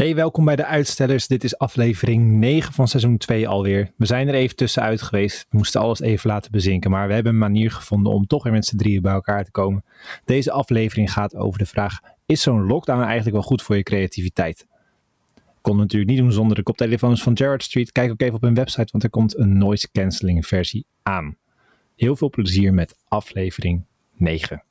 Hey, welkom bij de Uitstellers. Dit is aflevering 9 van seizoen 2 alweer. We zijn er even tussenuit geweest. We moesten alles even laten bezinken, maar we hebben een manier gevonden om toch weer met z'n drieën bij elkaar te komen. Deze aflevering gaat over de vraag: is zo'n lockdown eigenlijk wel goed voor je creativiteit? Kon natuurlijk niet doen zonder de koptelefoons van Jared Street. Kijk ook even op hun website, want er komt een noise cancelling versie aan. Heel veel plezier met aflevering 9.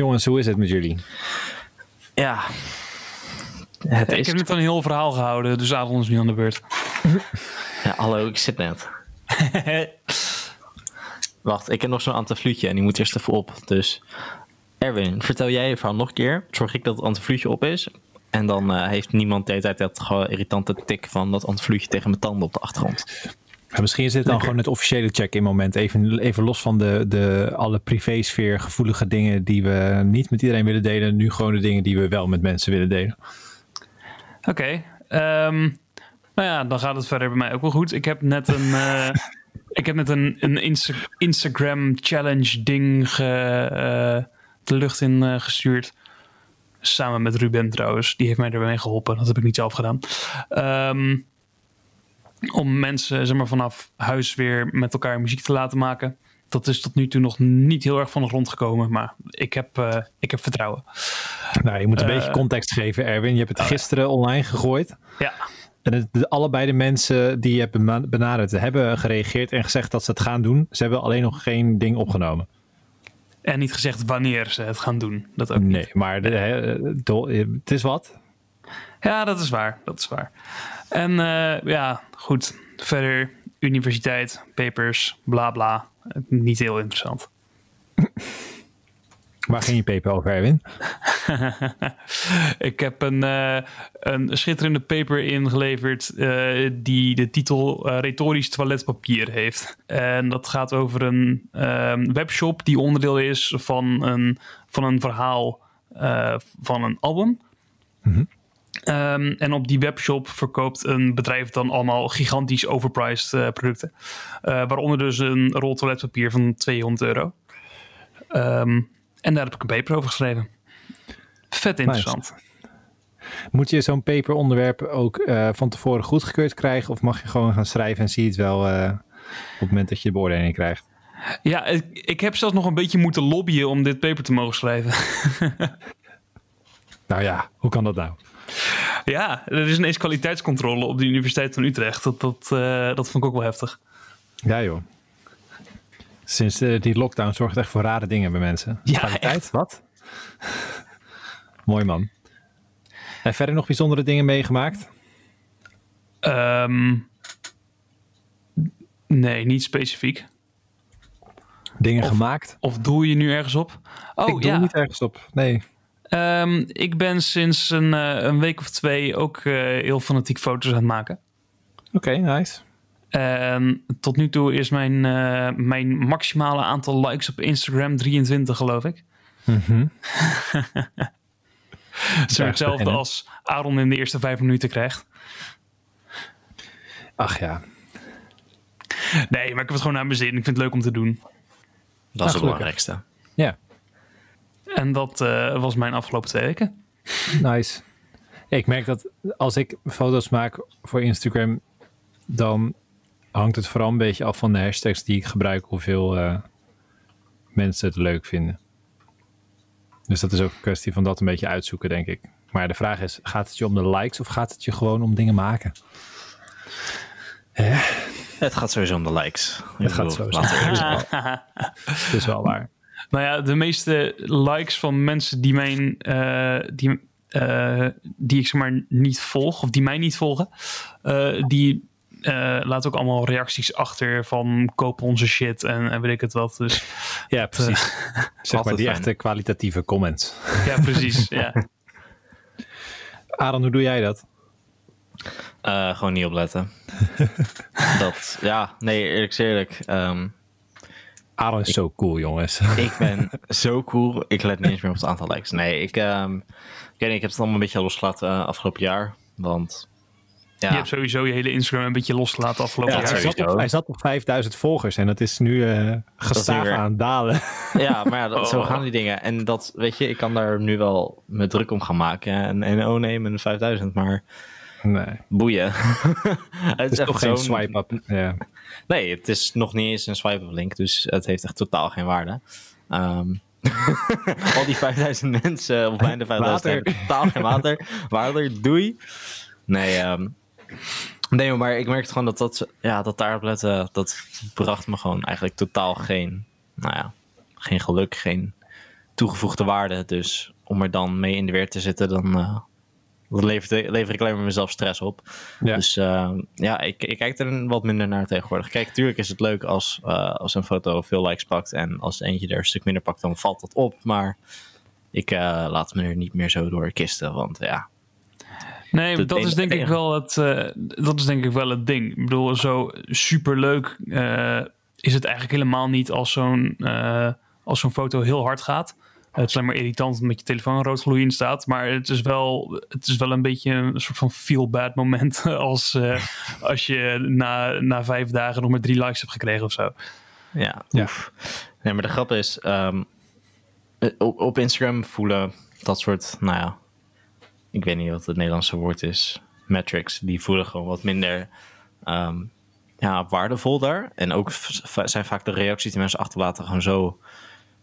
Jongens, hoe is het met jullie? Ja. Het ik is... heb net een heel verhaal gehouden, dus avond is nu aan de beurt. Ja, hallo, ik zit net. Wacht, ik heb nog zo'n antifluutje en die moet eerst even op. Dus Erwin, vertel jij je verhaal nog een keer. Zorg ik dat het antifluutje op is. En dan eh, heeft niemand de hele tijd dat gewoon irritante tik van dat antifluutje tegen mijn tanden op de achtergrond. Ja, misschien is dit dan gewoon het officiële check-in moment. Even, even los van de, de alle privésfeer gevoelige dingen die we niet met iedereen willen delen. Nu gewoon de dingen die we wel met mensen willen delen. Oké, ehm, nou ja, dan gaat het verder bij mij ook wel goed. Ik heb net een, eh, ik heb net een, een Insta- Instagram challenge ding ge, eh, de lucht in eh, gestuurd. Samen met Ruben trouwens. Die heeft mij erbij geholpen. Dat heb ik niet zelf gedaan. Ehm, om mensen zeg maar, vanaf huis weer met elkaar muziek te laten maken. Dat is tot nu toe nog niet heel erg van de grond gekomen. Maar ik heb, eh, ik heb vertrouwen. Nou, je moet een Eh, beetje context geven, Erwin. Je hebt het gisteren online gegooid. Ja, En het, de, allebei de mensen die je hebt benaderd hebben gereageerd en gezegd dat ze het gaan doen. Ze hebben alleen nog geen ding opgenomen. en niet gezegd wanneer ze het gaan doen. Dat ook niet. Nee, maar de, do- het is wat. Ja, dat is waar. Dat is waar. En eh, ja, goed. Verder, universiteit, papers, bla bla. Niet heel interessant. Waar ging je paper over, Erwin? Ik heb een, eh, een schitterende paper ingeleverd eh, die de titel eh, Retorisch toiletpapier heeft. En dat gaat over een ehm, webshop die onderdeel is van een, van een verhaal van een album. Ehm, en op die webshop verkoopt een bedrijf dan allemaal gigantisch overpriced eh, producten. Eh, waaronder dus een rol toiletpapier van 200 euro. Ehm, en daar heb ik een paper over geschreven. Vet interessant. Moet je zo'n paperonderwerp ook eh, van tevoren goedgekeurd krijgen? Of mag je gewoon gaan schrijven en zie je het wel op het moment dat je de beoordeling krijgt? Ja, ik, ik heb zelfs nog een beetje moeten lobbyen om dit paper te mogen schrijven. Nou ja, hoe kan dat nou? Ja, er is ineens kwaliteitscontrole op de Universiteit van Utrecht. Dat, dat, eh, dat vond ik ook wel heftig. Ja joh. Sinds eh, die lockdown zorgt echt voor rare dingen bij mensen. Ja, Kwaliteit? echt. Wat? Mooi man. En verder nog bijzondere dingen meegemaakt? Ehm, nee, niet specifiek. Dingen Of- gemaakt? Of doel je nu ergens op? Oh ik doe ja, niet ergens op. Nee. Ehm, ik ben sinds een, eh, een week of twee ook eh, heel fanatiek foto's aan het maken. Oké, nice. En tot nu toe is mijn, eh, mijn maximale aantal likes op Instagram 23, geloof ik. Mhm. Zo hetzelfde beginnen. als Aaron in de eerste vijf minuten krijgt. Ach ja. Nee, maar ik heb het gewoon naar mijn zin. Ik vind het leuk om te doen. Dat is het belangrijkste. Ja, En dat eh, was mijn afgelopen twee weken. nice. Ik merk dat als ik foto's maak voor Instagram, dan hangt het vooral een beetje af van de hashtags die ik gebruik, hoeveel eh, mensen het leuk vinden. Dus dat is ook een kwestie van dat een beetje uitzoeken, denk ik. Maar de vraag is, gaat het je om de likes of gaat het je gewoon om dingen maken? Het gaat sowieso om de likes. Het gaat sowieso. we eerlijk zijn. Dat is wel waar. Nou ja, de meeste likes van mensen die, mijn, eh, die, eh, die ik zeg maar niet volg, of die mij niet volgen, eh, die eh laten ook allemaal reacties achter van koop onze shit en, en weet ik het wat. Dus Ja, precies. zeg maar die fijn. echte kwalitatieve comments. ja, precies. ja. Aaron, hoe doe jij dat? Eh, gewoon niet opletten. dat, ja, nee, eerlijk eerlijk. ehm, Aaron is zo cool, jongens. Ik ben zo cool. Ik let niet eens meer op het aantal likes. Nee, ik, ehm, ik, weet niet, ik heb het allemaal een beetje losgelaten uh, afgelopen jaar. Want ja. Je hebt sowieso je hele Instagram een beetje losgelaten afgelopen Ja, jaar. hij, zat op, hij zat op 5000 volgers en dat is nu eh gestaag weer- aan het dalen. Ja, maar ja, dat, zo Oh. gaan die dingen. En dat, weet je, ik kan daar nu wel me druk om gaan maken. En, en oh nee, mijn 5000, maar Nee, boeien. het het is toch geen swipe-up. Ja. Nee, het is nog niet eens een swipe-up link, dus het heeft echt totaal geen waarde. Ehm, al die 5000 mensen, of bijna 5000, Water. hebben totaal geen water. Water, doei. Nee, ehm, nee, maar ik merkte gewoon dat, dat, ja, dat daarop letten, dat bracht me gewoon eigenlijk totaal geen, nou ja, geen geluk, geen toegevoegde waarde. Dus om er dan mee in de weer te zitten, dan eh, dat levert, lever ik alleen maar mezelf stress op. Ja. Dus eh, ja, ik, ik kijk er wat minder naar tegenwoordig. Kijk, tuurlijk is het leuk als, eh, als een foto veel likes pakt en als eentje er een stuk minder pakt, dan valt dat op. Maar ik eh, laat me er niet meer zo door kisten, want ja, Nee, dat is denk ik wel het, eh, dat is denk ik wel het ding. Ik bedoel, zo superleuk is het eigenlijk helemaal niet als zo'n als zo'n foto heel hard gaat. Het is alleen maar irritant omdat je telefoon rood gloeiend staat. Maar het is wel, het is wel een beetje een soort van feel-bad moment. Als, eh, als je na, na vijf dagen nog maar drie likes hebt gekregen of zo. ja, Ja. oef. Nee, maar de grap is, ehm, eh, op, op Instagram voelen dat soort, nou ja, ik weet niet wat het Nederlandse woord is, metrics, die voelen gewoon wat minder ehm, ja, waardevol daar. En ook zijn vaak de reacties die mensen achterlaten gewoon zo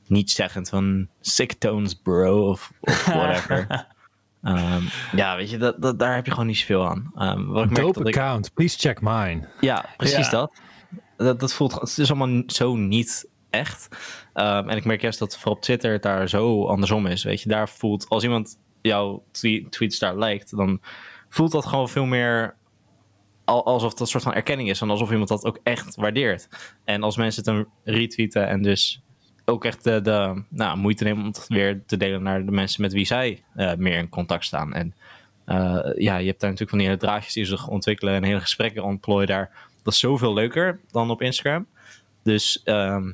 niet zeggend van sick tones bro of, of whatever. Ehm, ja, weet je, dat, dat, daar heb je gewoon niet zoveel aan. Ehm, wat ik merk Dope dat ik, account, please check mine. ja, precies Ja. dat. dat. Dat voelt, het is allemaal zo niet echt. Ehm, en ik merk juist dat voor op Twitter het daar zo andersom is. Weet je, daar voelt, als iemand jouw tweet, tweets daar lijkt, dan voelt dat gewoon veel meer al- alsof dat een soort van erkenning is. En alsof iemand dat ook echt waardeert. En als mensen het dan retweeten en dus ook echt de, de nou, moeite nemen om het weer te delen naar de mensen met wie zij eh, meer in contact staan. En eh, ja, je hebt daar natuurlijk van die hele draadjes die zich ontwikkelen en hele gesprekken ontplooien daar. Dat is zoveel leuker dan op Instagram. Dus ehm,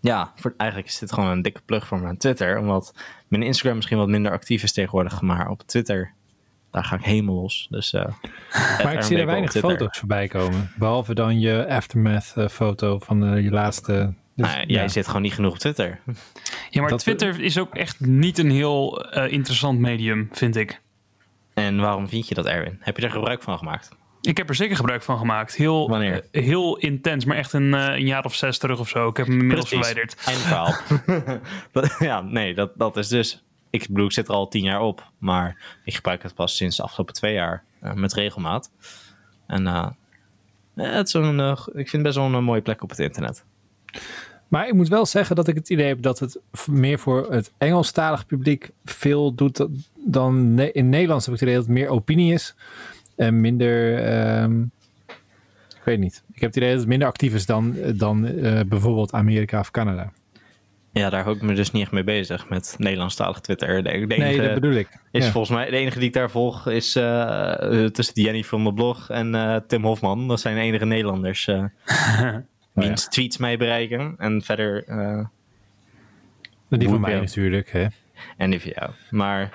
ja, voor, eigenlijk is dit gewoon een dikke plug voor mijn Twitter. Omdat mijn Instagram misschien wat minder actief is tegenwoordig. Maar op Twitter, daar ga ik helemaal los. Dus, eh, Maar ik zie er weinig foto's voorbij komen. Behalve dan je aftermath foto van je laatste. Dus, Nou, jij ja. zit gewoon niet genoeg op Twitter. Ja, maar Dat- Twitter is ook echt niet een heel eh, interessant medium, vind ik. En waarom vind je dat, Erwin? Heb je er gebruik van gemaakt? Ik heb er zeker gebruik van gemaakt. Heel, Wanneer? eh, heel intens, maar echt een, eh, een jaar of zes terug of zo. Ik heb hem inmiddels Precies. verwijderd. Einde verhaal. Dat- ja, nee, dat, dat is dus... Ik bedoel, ik zit er al tien jaar op. Maar ik gebruik het pas sinds de afgelopen twee jaar eh, met regelmaat. En eh, ja, het is een, eh, ik vind het best wel een mooie plek op het internet. Maar ik moet wel zeggen dat ik het idee heb dat het meer voor het Engelstalig publiek veel doet da- dan in Nederlands heb ik het idee dat het meer opinie is en minder. ehm, ik weet niet. Ik heb het idee dat het minder actief is dan, dan eh, bijvoorbeeld Amerika of Canada. Ja, daar hou ik me dus niet echt mee bezig met Nederlandstalig Twitter. De, de enige nee, dat bedoel ik. is Ja. volgens mij de enige die ik daar volg is eh, eh, tussen Jenny van de blog en eh, Tim Hofman. Dat zijn de enige Nederlanders eh Oh, wiens tweets mij bereiken. En verder eh, Die van mij natuurlijk. Hè. en die van jou. Maar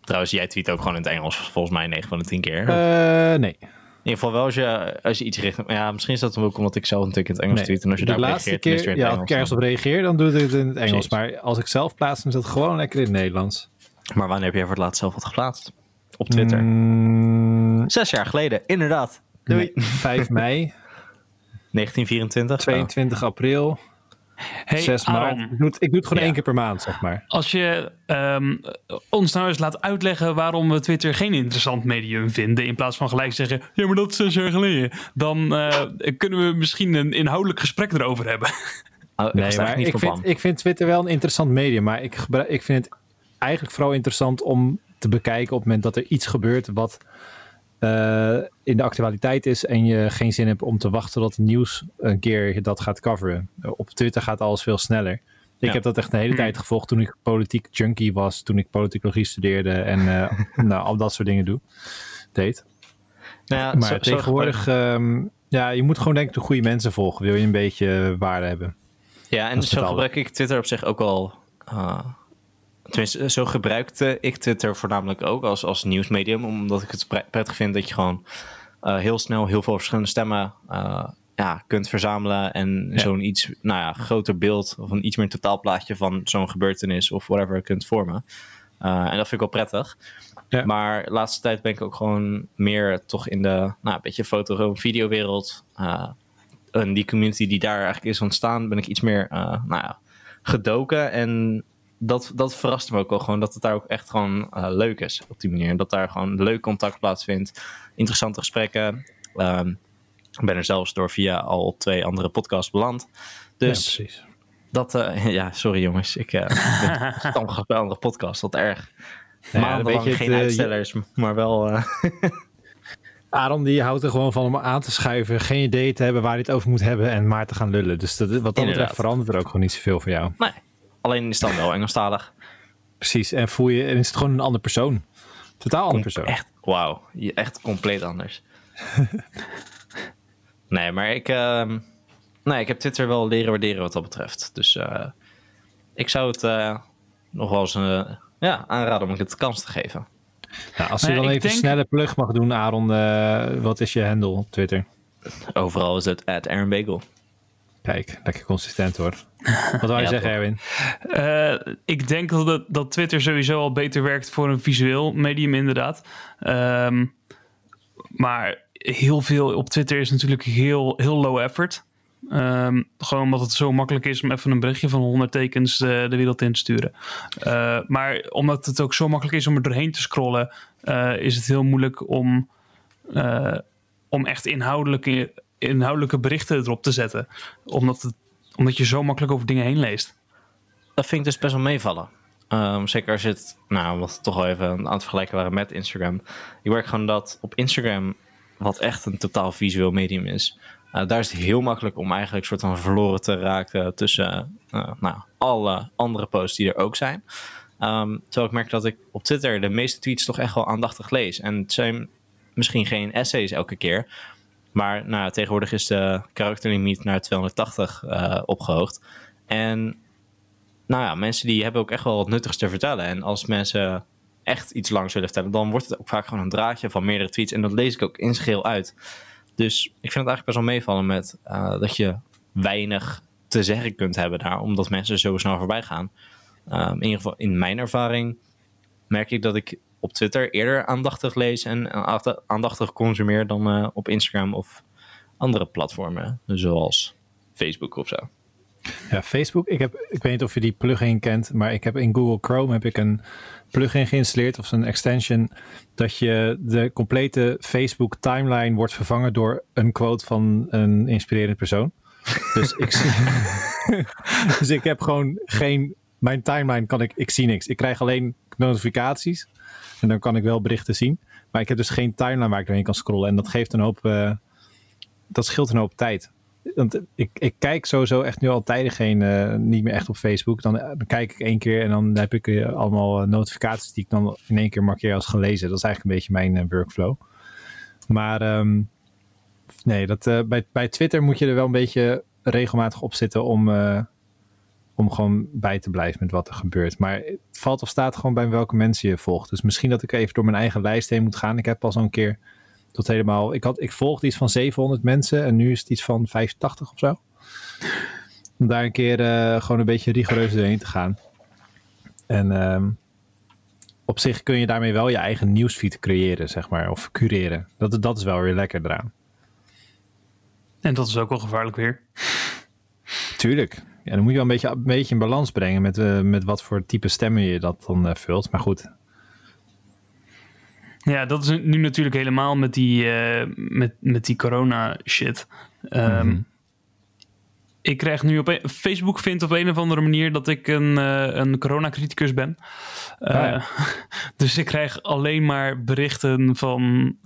trouwens, jij tweet ook gewoon in het Engels volgens mij 9 van de 10 keer. Eh, nee. in ieder geval wel als je, als je iets richt. Ja, misschien is dat ook omdat ik zelf natuurlijk in het Engels nee. tweet. En als je de daarop laatste keer, in ja, als ik Engels. ergens op reageer, dan doe ik het in het Engels. Precies. Maar als ik zelf plaats, dan is dat gewoon lekker in het Nederlands. Maar wanneer heb jij voor het laatst zelf wat geplaatst? Op Twitter. Mm, Zes jaar geleden, inderdaad. Doei. nee, 5 mei, 1924. zo. 22 april, Hey, 6 maart. Ik doe het, ik doe het gewoon Ja. één keer per maand, zeg maar. als je ehm, ons nou eens laat uitleggen waarom we Twitter geen interessant medium vinden, in plaats van gelijk zeggen, ja, maar dat is zes jaar geleden, dan eh, kunnen we misschien een inhoudelijk gesprek erover hebben. Oh, Nee, maar ik vind, ik vind Twitter wel een interessant medium. Maar ik, gebruik, ik vind het eigenlijk vooral interessant om te bekijken op het moment dat er iets gebeurt wat eh, in de actualiteit is. En je geen zin hebt om te wachten tot het nieuws een keer dat gaat coveren. Op Twitter gaat alles veel sneller. Ik Ja. heb dat echt de hele Hmm. tijd gevolgd toen ik politiek junkie was. Toen ik politicologie studeerde en eh, nou, al dat soort dingen doe, deed. Nou ja, Maar zo- zo tegenwoordig, ehm, ja, je moet gewoon denk ik de goede mensen volgen. Wil je een beetje waarde hebben. Ja, en zo gebruik ik Twitter op zich ook al. eh, tenminste, zo gebruikte ik Twitter voornamelijk ook als, als nieuwsmedium. Omdat ik het pre- prettig vind dat je gewoon eh, heel snel heel veel verschillende stemmen eh, ja, kunt verzamelen. En Ja. zo'n iets nou ja, groter beeld of een iets meer totaalplaatje van zo'n gebeurtenis of whatever kunt vormen. Eh, en dat vind ik wel prettig. Ja. Maar de laatste tijd ben ik ook gewoon meer toch in de nou, een beetje foto- videowereld. eh en die community die daar eigenlijk is ontstaan, ben ik iets meer eh, nou ja, gedoken. En dat, dat verraste me ook wel gewoon, dat het daar ook echt gewoon eh, leuk is op die manier. Dat daar gewoon leuk contact plaatsvindt, interessante gesprekken. Ehm, ik ben er zelfs door via al twee andere podcasts beland. Dus ja, precies. dat, eh, ja, sorry jongens, ik uh, ben stamgast bij andere podcasts, wat erg. Ja, Maandenlang dan weet je het, geen eh, uitstellers, maar wel... Aaron die houdt er gewoon van om aan te schuiven, geen idee te hebben waar hij het over moet hebben en maar te gaan lullen. Dus dat, wat dat betreft verandert er ook gewoon niet zoveel voor jou. nee, alleen is het dan wel Engelstalig. Precies, en voel je, en is het gewoon een andere persoon. Totaal andere persoon. Echt, wauw. Je- Echt compleet anders. nee, maar ik, ehm, nee, ik heb Twitter wel leren waarderen wat dat betreft. Dus eh, ik zou het eh, nog wel eens eh, ja, aanraden om het de kans te geven. Nou, als je Nee, dan even denk- snelle plug mag doen, Aaron, wat is je handle op Twitter? Overal is het at Aaron Bagel. Kijk, lekker consistent hoor. Wat wou je Ja, zeggen, toch. Erwin? Eh, ik denk dat, het- dat Twitter sowieso al beter werkt voor een visueel medium, inderdaad. Ehm, maar heel veel op Twitter is natuurlijk heel, heel low effort. Ehm, gewoon omdat het zo makkelijk is om even een berichtje van 100 tekens eh, de wereld in te sturen. Eh, maar omdat het ook zo makkelijk is om er doorheen te scrollen, eh, is het heel moeilijk om, eh, om echt inhoudelijke, inhoudelijke berichten erop te zetten. Omdat, het, omdat je zo makkelijk over dingen heen leest. Dat vind ik dus best wel meevallen. Ehm, zeker als je het, nou, wat toch wel even aan het vergelijken waren met Instagram. Ik merk gewoon dat op Instagram, wat echt een totaal visueel medium is, eh, daar is het heel makkelijk om eigenlijk soort van verloren te raken tussen eh, nou, alle andere posts die er ook zijn. Ehm, terwijl ik merk dat ik op Twitter de meeste tweets toch echt wel aandachtig lees. En het zijn misschien geen essays elke keer. Maar nou, tegenwoordig is de karakterlimiet naar 280 eh, opgehoogd. En nou ja, mensen die hebben ook echt wel wat nuttigs te vertellen. En als mensen echt iets langs willen vertellen, dan wordt het ook vaak gewoon een draadje van meerdere tweets. En dat lees ik ook in geheel uit. Dus ik vind het eigenlijk best wel meevallen met eh, dat je weinig te zeggen kunt hebben daar, omdat mensen zo snel voorbij gaan. Ehm, in ieder geval in mijn ervaring merk ik dat ik op Twitter eerder aandachtig lees en aandachtig- consumeer dan eh, op Instagram of andere platformen, zoals Facebook of zo. Ja, Facebook. Ik, heb, ik weet niet of je die plugin kent, maar ik heb in Google Chrome heb ik een plugin geïnstalleerd of een extension dat je de complete Facebook timeline wordt vervangen door een quote van een inspirerend persoon. Dus ik zie, dus ik heb gewoon geen mijn timeline kan ik ik zie niks. Ik krijg alleen notificaties en dan kan ik wel berichten zien, maar ik heb dus geen timeline waar ik doorheen kan scrollen en dat geeft een hoop eh, dat scheelt een hoop tijd. Want ik, ik kijk sowieso echt nu al tijden geen, eh, niet meer echt op Facebook. Dan, eh, dan kijk ik één keer en dan heb ik allemaal notificaties die ik dan in één keer markeer als gelezen. Dat is eigenlijk een beetje mijn workflow. Maar ehm, nee, dat, bij, bij Twitter moet je er wel een beetje regelmatig op zitten om, om gewoon bij te blijven met wat er gebeurt. Maar het valt of staat gewoon bij welke mensen je volgt. Dus misschien dat ik even door mijn eigen lijst heen moet gaan. Ik heb al zo'n keer tot helemaal. Ik, had, ik volgde iets van 700 mensen en nu is het iets van 85 of zo. Om daar een keer eh, gewoon een beetje rigoureus doorheen te gaan. En ehm, op zich kun je daarmee wel je eigen nieuwsfeed creëren, zeg maar, of cureren. Dat, dat is wel weer lekker eraan. En dat is ook wel gevaarlijk weer. Tuurlijk. Ja, dan moet je wel een beetje, een beetje in balans brengen met, eh, met wat voor type stemmen je dat dan eh, vult. Maar goed, Ja, dat is nu natuurlijk helemaal met die, eh, met, met die corona shit. Ehm, Mhm. Ik krijg nu op een- Facebook vindt op een of andere manier dat ik een, een coronacriticus ben. Ah, ja. dus ik krijg alleen maar berichten van,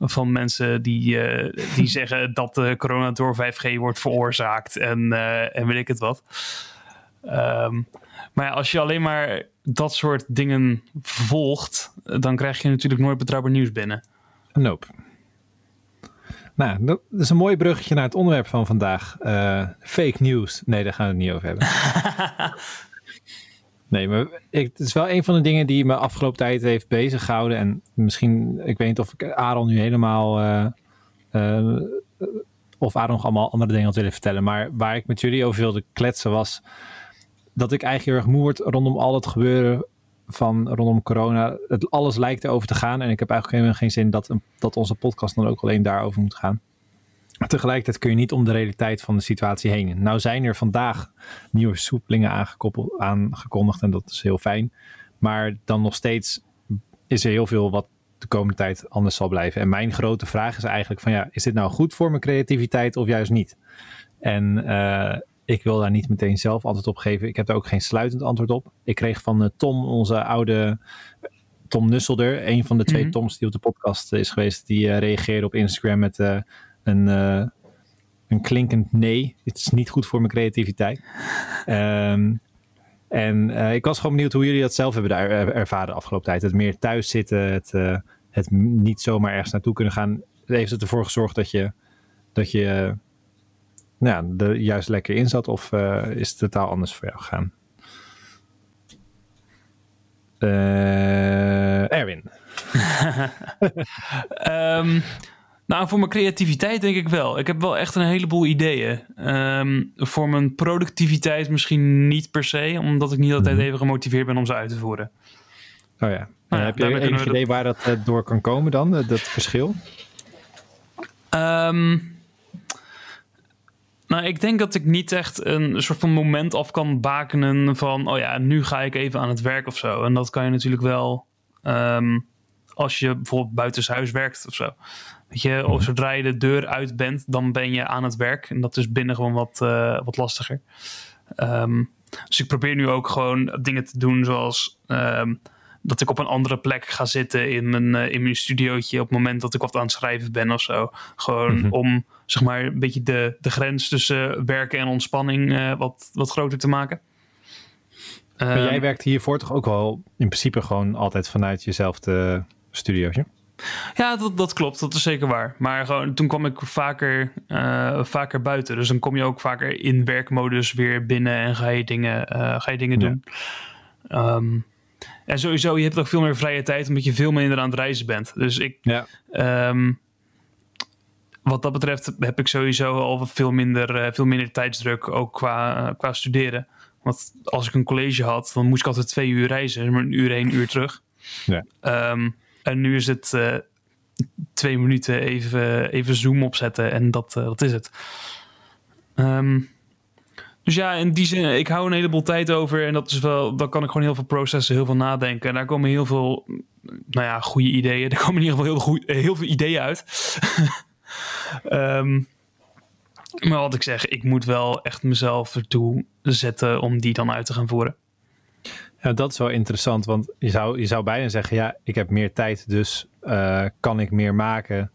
van mensen die, eh, die zeggen dat de corona door 5G wordt veroorzaakt en, eh, en weet ik het wat. Ehm, maar ja, als je alleen maar dat soort dingen volgt, dan krijg je natuurlijk nooit betrouwbaar nieuws binnen. Nope. Nou, dat is een mooi bruggetje naar het onderwerp van vandaag. Uh, fake news. Nee, daar gaan we het niet over hebben. nee, maar ik, het is wel een van de dingen die me afgelopen tijd heeft bezig gehouden. En misschien, ik weet niet of ik Aaron nu helemaal... Uh, uh, of Aaron nog allemaal andere dingen had willen vertellen. Maar waar ik met jullie over wilde kletsen was... dat ik eigenlijk heel erg moe word rondom al het gebeuren van rondom corona. Het, alles lijkt erover te gaan. En ik heb eigenlijk helemaal geen zin dat, dat onze podcast dan ook alleen daarover moet gaan. Tegelijkertijd kun je niet om de realiteit van de situatie heen. Nou zijn er vandaag nieuwe soepelingen aangekondigd en dat is heel fijn. Maar dan nog steeds is er heel veel wat de komende tijd anders zal blijven. En mijn grote vraag is eigenlijk van ja, is dit nou goed voor mijn creativiteit of juist niet? En uh, ik wil daar niet meteen zelf antwoord op geven. Ik heb daar ook geen sluitend antwoord op. Ik kreeg van uh, Tom, onze oude Tom Nusselder, een van de twee mhm. Toms die op de podcast is geweest, die uh, reageerde op Instagram met uh, een, een klinkend nee. Het is niet goed voor mijn creativiteit. Um, en ik was gewoon benieuwd hoe jullie dat zelf hebben daar ervaren de afgelopen tijd. Het meer thuis zitten, het, het niet zomaar ergens naartoe kunnen gaan. Heeft het ervoor gezorgd dat je, dat je nou, er juist lekker in zat? Of uh, is het totaal anders voor jou gegaan? Uh, Erwin. um, nou, voor mijn creativiteit denk ik wel. Ik heb wel echt een heleboel ideeën. Um, voor mijn productiviteit misschien niet per se, omdat ik niet altijd mhm. even gemotiveerd ben om ze uit te voeren. Oh ja. Nou, heb je een idee waar dat uh, door kan komen dan, dat verschil? Um, nou, ik denk dat ik niet echt een soort van moment af kan bakenen van, oh ja, nu ga ik even aan het werk of zo. En dat kan je natuurlijk wel um, als je bijvoorbeeld buitenshuis werkt of zo. Weet je, of zodra je de deur uit bent, dan ben je aan het werk. En dat is binnen gewoon wat, uh, wat lastiger. Um, dus ik probeer nu ook gewoon dingen te doen zoals um, dat ik op een andere plek ga zitten in mijn, uh, in mijn studiootje op het moment dat ik wat aan het schrijven ben of zo. Gewoon mm -hmm. om zeg maar een beetje de, de grens tussen werken en ontspanning uh, wat, wat groter te maken. Maar jij ehm, werkt hiervoor toch ook wel in principe gewoon altijd vanuit jezelfde studiootje? Ja, dat, dat klopt. Dat is zeker waar. Maar gewoon, toen kwam ik vaker, uh, vaker buiten. Dus dan kom je ook vaker in werkmodus weer binnen en ga je dingen, uh, ga je dingen doen. Um, en sowieso, je hebt ook veel meer vrije tijd omdat je veel minder aan het reizen bent. Dus ik, ja. um, wat dat betreft heb ik sowieso al veel minder, uh, veel minder tijdsdruk, ook qua, qua studeren. Want als ik een college had, dan moest ik altijd twee uur reizen, maar een uur heen, een uur terug. Ja. Um, en nu is het uh, twee minuten even, even Zoom opzetten en dat, dat is het. Um, dus ja, in die zin, ik hou een heleboel tijd over. En dat is wel, dan kan ik gewoon heel veel processen, heel veel nadenken. En daar komen heel veel, nou ja, goede ideeën. Er komen in ieder geval heel, goed, heel veel ideeën uit. um, maar wat ik zeg, ik moet wel echt mezelf ertoe zetten om die dan uit te gaan voeren. Ja, dat is wel interessant, want je zou, je zou bijna zeggen, ja, ik heb meer tijd, dus uh, kan ik meer maken,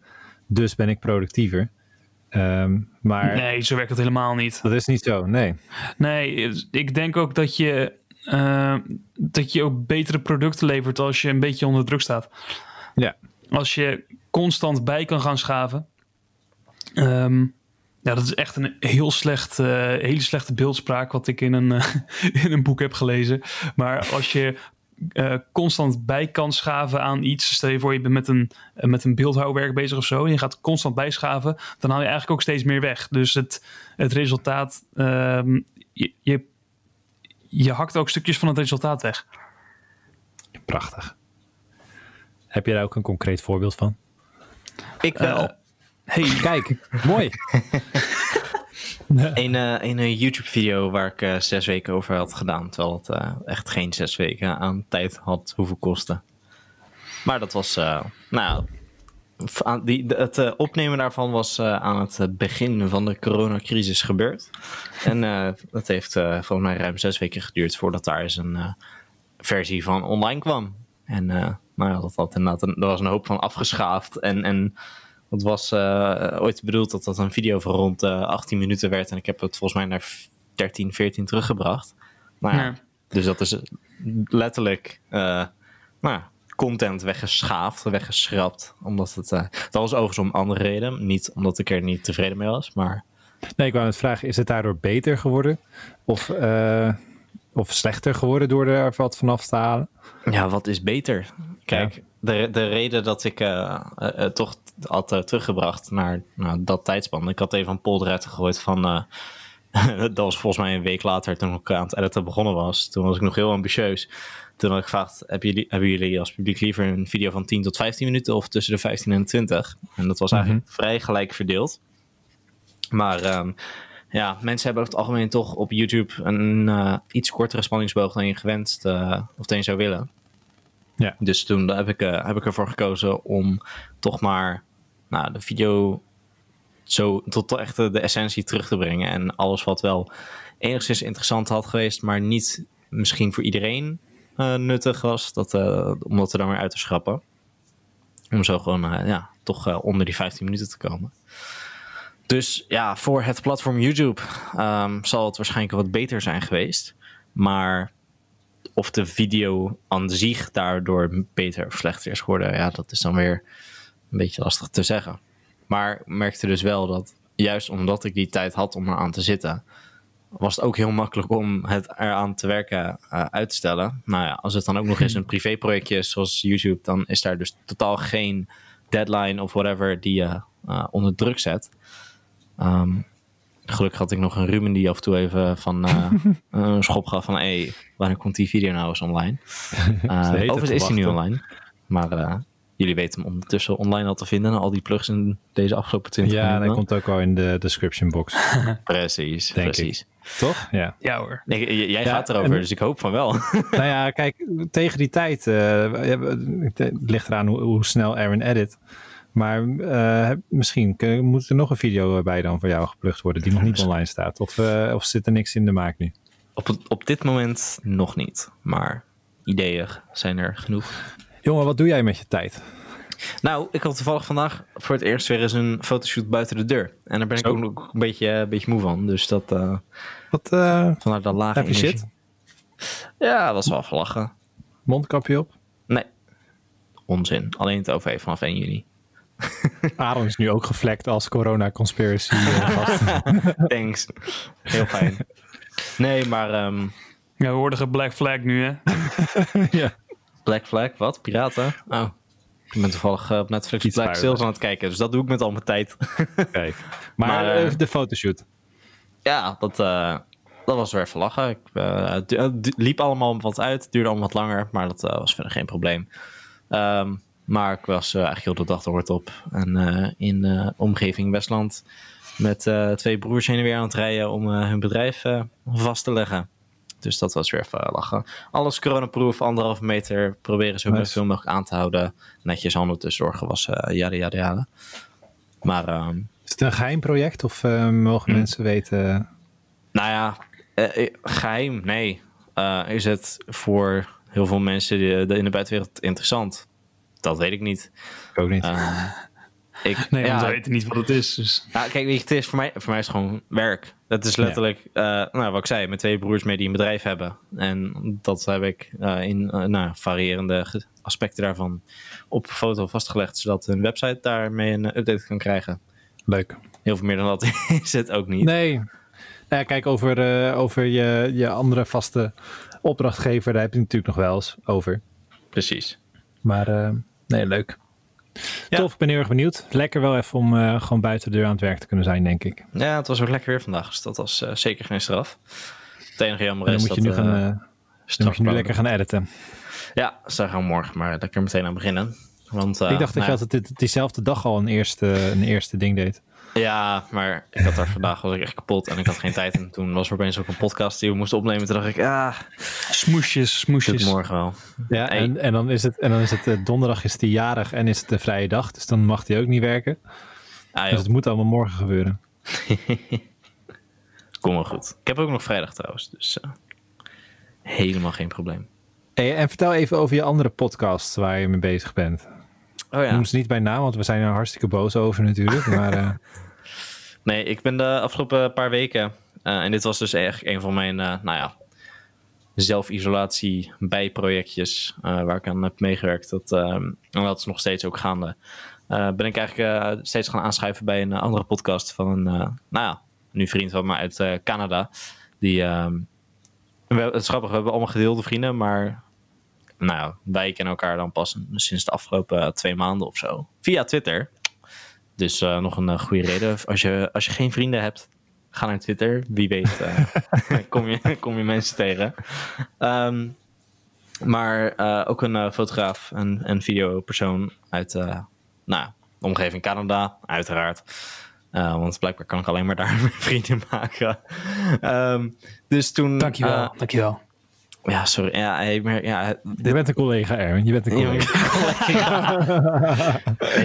dus ben ik productiever. Um, maar nee, zo werkt het helemaal niet. Dat is niet zo, nee. Nee, ik denk ook dat je, uh, dat je ook betere producten levert als je een beetje onder druk staat. Ja. Als je constant bij kan gaan schaven. Um, ja, dat is echt een heel slecht, uh, hele slechte beeldspraak wat ik in een, uh, in een boek heb gelezen. Maar als je uh, constant bij kan schaven aan iets. Stel je voor, je bent met een, uh, met een beeldhouwwerk bezig of zo. En je gaat constant bijschaven. Dan haal je eigenlijk ook steeds meer weg. Dus het, het resultaat. Uh, je, je, je hakt ook stukjes van het resultaat weg. Prachtig. Heb je daar ook een concreet voorbeeld van? Ik wel. Hey, kijk, mooi. Een, uh, een YouTube-video waar ik uh, zes weken over had gedaan. Terwijl het echt geen zes weken aan tijd had hoeven kosten. Maar dat was, nou, die, het opnemen daarvan was aan het begin van de coronacrisis gebeurd. En dat heeft volgens mij ruim zes weken geduurd voordat daar eens een versie van online kwam. En nou ja, dat, had inderdaad een, er was een hoop van afgeschaafd en... en het was uh, ooit bedoeld dat dat een video van rond uh, eh, 18 minuten werd. En ik heb het volgens mij naar 13, 14 teruggebracht. Nou ja. Dus dat is letterlijk uh, nou, content weggeschaafd, weggeschrapt. Omdat het, eh, dat was overigens om een andere reden. Niet omdat ik er niet tevreden mee was, maar... Nee, ik wou het vragen, is het daardoor beter geworden? Of, eh, of slechter geworden door er wat vanaf te halen? Ja, wat is beter? Kijk, de, de reden dat ik eh, toch had teruggebracht naar nou, dat tijdspan. Ik had even een poll eruit gegooid van... dat was volgens mij een week later toen ik aan het editen begonnen was. Toen was ik nog heel ambitieus. Toen had ik gevraagd, hebben jullie, hebben jullie als publiek liever een video van 10 tot 15 minuten of tussen de 15 en 20? En dat was eigenlijk vrij gelijk verdeeld. Maar ehm, ja, mensen hebben over het algemeen toch op YouTube een iets kortere spanningsboog dan je gewenst of dan je zou willen. Ja. Dus toen heb ik, eh, heb ik ervoor gekozen om toch maar nou, de video zo tot echt de, essentie terug te brengen. En alles wat wel enigszins interessant had geweest, maar niet misschien voor iedereen eh, nuttig was, dat, eh, om dat er dan weer uit te schrappen. Om zo gewoon ja, toch onder die 15 minuten te komen. Dus ja, voor het platform YouTube ehm, zal het waarschijnlijk wat beter zijn geweest. Maar of de video aan zich daardoor beter of slechter is geworden, ja, dat is dan weer een beetje lastig te zeggen. Maar ik merkte dus wel dat juist omdat ik die tijd had om eraan te zitten, was het ook heel makkelijk om het eraan te werken eh, uit te stellen. Nou ja, als het dan ook nog eens een privéprojectje is zoals YouTube, dan is daar dus totaal geen deadline of whatever die je eh, onder druk zet. Ehm, gelukkig had ik nog een Ruben die af en toe even van eh, een schop gaf van hé, wanneer komt die video nou eens online? Uh, overigens is hij nu online. Maar eh, jullie weten hem ondertussen online al te vinden. Al die plugs in deze afgelopen 20 Ja, minuten. dat komt ook al in de description box. Precies, Denk ik. precies. Toch? Ja. Ja hoor. Nee, jij Ja, gaat erover, en- dus ik hoop van wel. nou ja, kijk, tegen die tijd, eh, het ligt eraan hoe, hoe snel Aaron edit. Maar eh, misschien kun- moet er nog een video bij dan voor jou geplukt worden die nog niet online staat. Of, eh, of zit er niks in de maak nu? op, het- op dit moment nog niet, maar ideeën zijn er genoeg. Jongen, wat doe jij met je tijd? Nou, ik had toevallig vandaag voor het eerst weer eens een fotoshoot buiten de deur. En daar ben ik Zo. ook een beetje, een beetje moe van. Dus dat uh, Wat uh, vanuit dat lage heb je shit? Ja, dat is wel gelachen. Mondkapje op? Nee, onzin. Alleen het OV vanaf 1 juni. Aaron is nu ook gevlekt als corona conspiracy eh. Thanks. Heel fijn. Nee, maar ehm, Ja, we worden ge Black Flag nu, hè? ja. Black Flag, wat? Piraten? Oh. Ik ben toevallig eh, op Netflix Iets Black. Sails aan het kijken. Dus dat doe ik met al mijn tijd. Kijk. Maar, Maar, eh, de fotoshoot. Ja, dat, eh, dat was weer even lachen. Ik, het liep allemaal wat uit. Het duurde allemaal wat langer, maar dat was verder geen probleem. Ehm, maar ik was eh, eigenlijk heel de dag de hoort op. En eh, in de omgeving Westland met eh, twee broers heen en weer aan het rijden om eh, hun bedrijf eh, vast te leggen. Dus dat was weer even lachen. Alles coronaproof, anderhalve meter. Proberen zo Nice. veel mogelijk aan te houden. Netjes handen tussendoor gewassen. Ja, ja, ja. Maar ehm, Is het een geheim project of eh, mogen Hm. mensen weten? Nou ja, eh, eh, geheim, nee. Eh, is het voor heel veel mensen die in de buitenwereld interessant? Dat weet ik niet. Ik ook niet. Eh, ik, Nee, ja, we weten niet wat het is. Dus. nou, kijk, weet je, het is voor mij, voor mij is het gewoon werk. Het is letterlijk, eh, nou, wat ik zei, met twee broers mee die een bedrijf hebben. En dat heb ik eh, in eh, nou, variërende aspecten daarvan op foto vastgelegd, zodat hun website daarmee een update kan krijgen. Leuk. Heel veel meer dan dat is het ook niet. Nee. Nou ja, kijk, over, over je, je andere vaste opdrachtgever, daar heb je natuurlijk nog wel eens over. Precies. Maar eh, nee, leuk. Ja. Tof, ik ben heel erg benieuwd. Lekker wel even om eh, gewoon buiten de deur aan het werk te kunnen zijn, denk ik. Ja, het was ook lekker weer vandaag, dus dat was eh, zeker geen straf. Het enige jammer is dan moet je dat... nu, gaan, eh, eh, moet je nu lekker gaan editen. Ja, daar gaan we morgen maar lekker meteen aan beginnen. Want, eh, ik dacht dat nou je altijd dit, diezelfde dag al een eerste, een eerste ding deed. Ja, maar ik had daar vandaag was ik echt kapot en ik had geen tijd. En toen was er opeens ook een podcast die we moesten opnemen. Toen dacht ik, ah, Smoesjes, smoesjes. morgen wel. Ja, Hey. en, en dan is het, en dan is het eh, donderdag is hij jarig en is het een vrije dag. Dus dan mag hij ook niet werken. Ah, Dus het moet allemaal morgen gebeuren. kom wel goed. Ik heb ook nog vrijdag trouwens, dus eh, helemaal geen probleem. Hey, en vertel even over je andere podcast waar je mee bezig bent. Oh ja. Noem ze niet bij naam, want we zijn er hartstikke boos over natuurlijk. Maar eh, Nee, ik ben de afgelopen paar weken, eh, en dit was dus echt een van mijn, eh, nou ja, zelfisolatie bijprojectjes waar ik aan heb meegewerkt. Dat, en dat is nog steeds ook gaande. ben ik eigenlijk steeds gaan aanschuiven bij een andere podcast van een, nou ja, nu vriend van me uit Canada. Die, ehm, het is grappig, we hebben allemaal gedeelde vrienden, maar nou, wij kennen elkaar dan pas sinds de afgelopen twee maanden of zo. Via Twitter. Dus uh, nog een uh, goede reden. Als je, als je geen vrienden hebt, ga naar Twitter. Wie weet uh, kom, je, kom je mensen tegen. Um, maar ook een fotograaf en, en videopersoon uit nou, de omgeving Canada, uiteraard. want blijkbaar kan ik alleen maar daar vrienden maken. Um, dus toen... Dankjewel, dankjewel. Ja, sorry. Ja, ja, Je bent een collega, Erwin. Je bent een collega.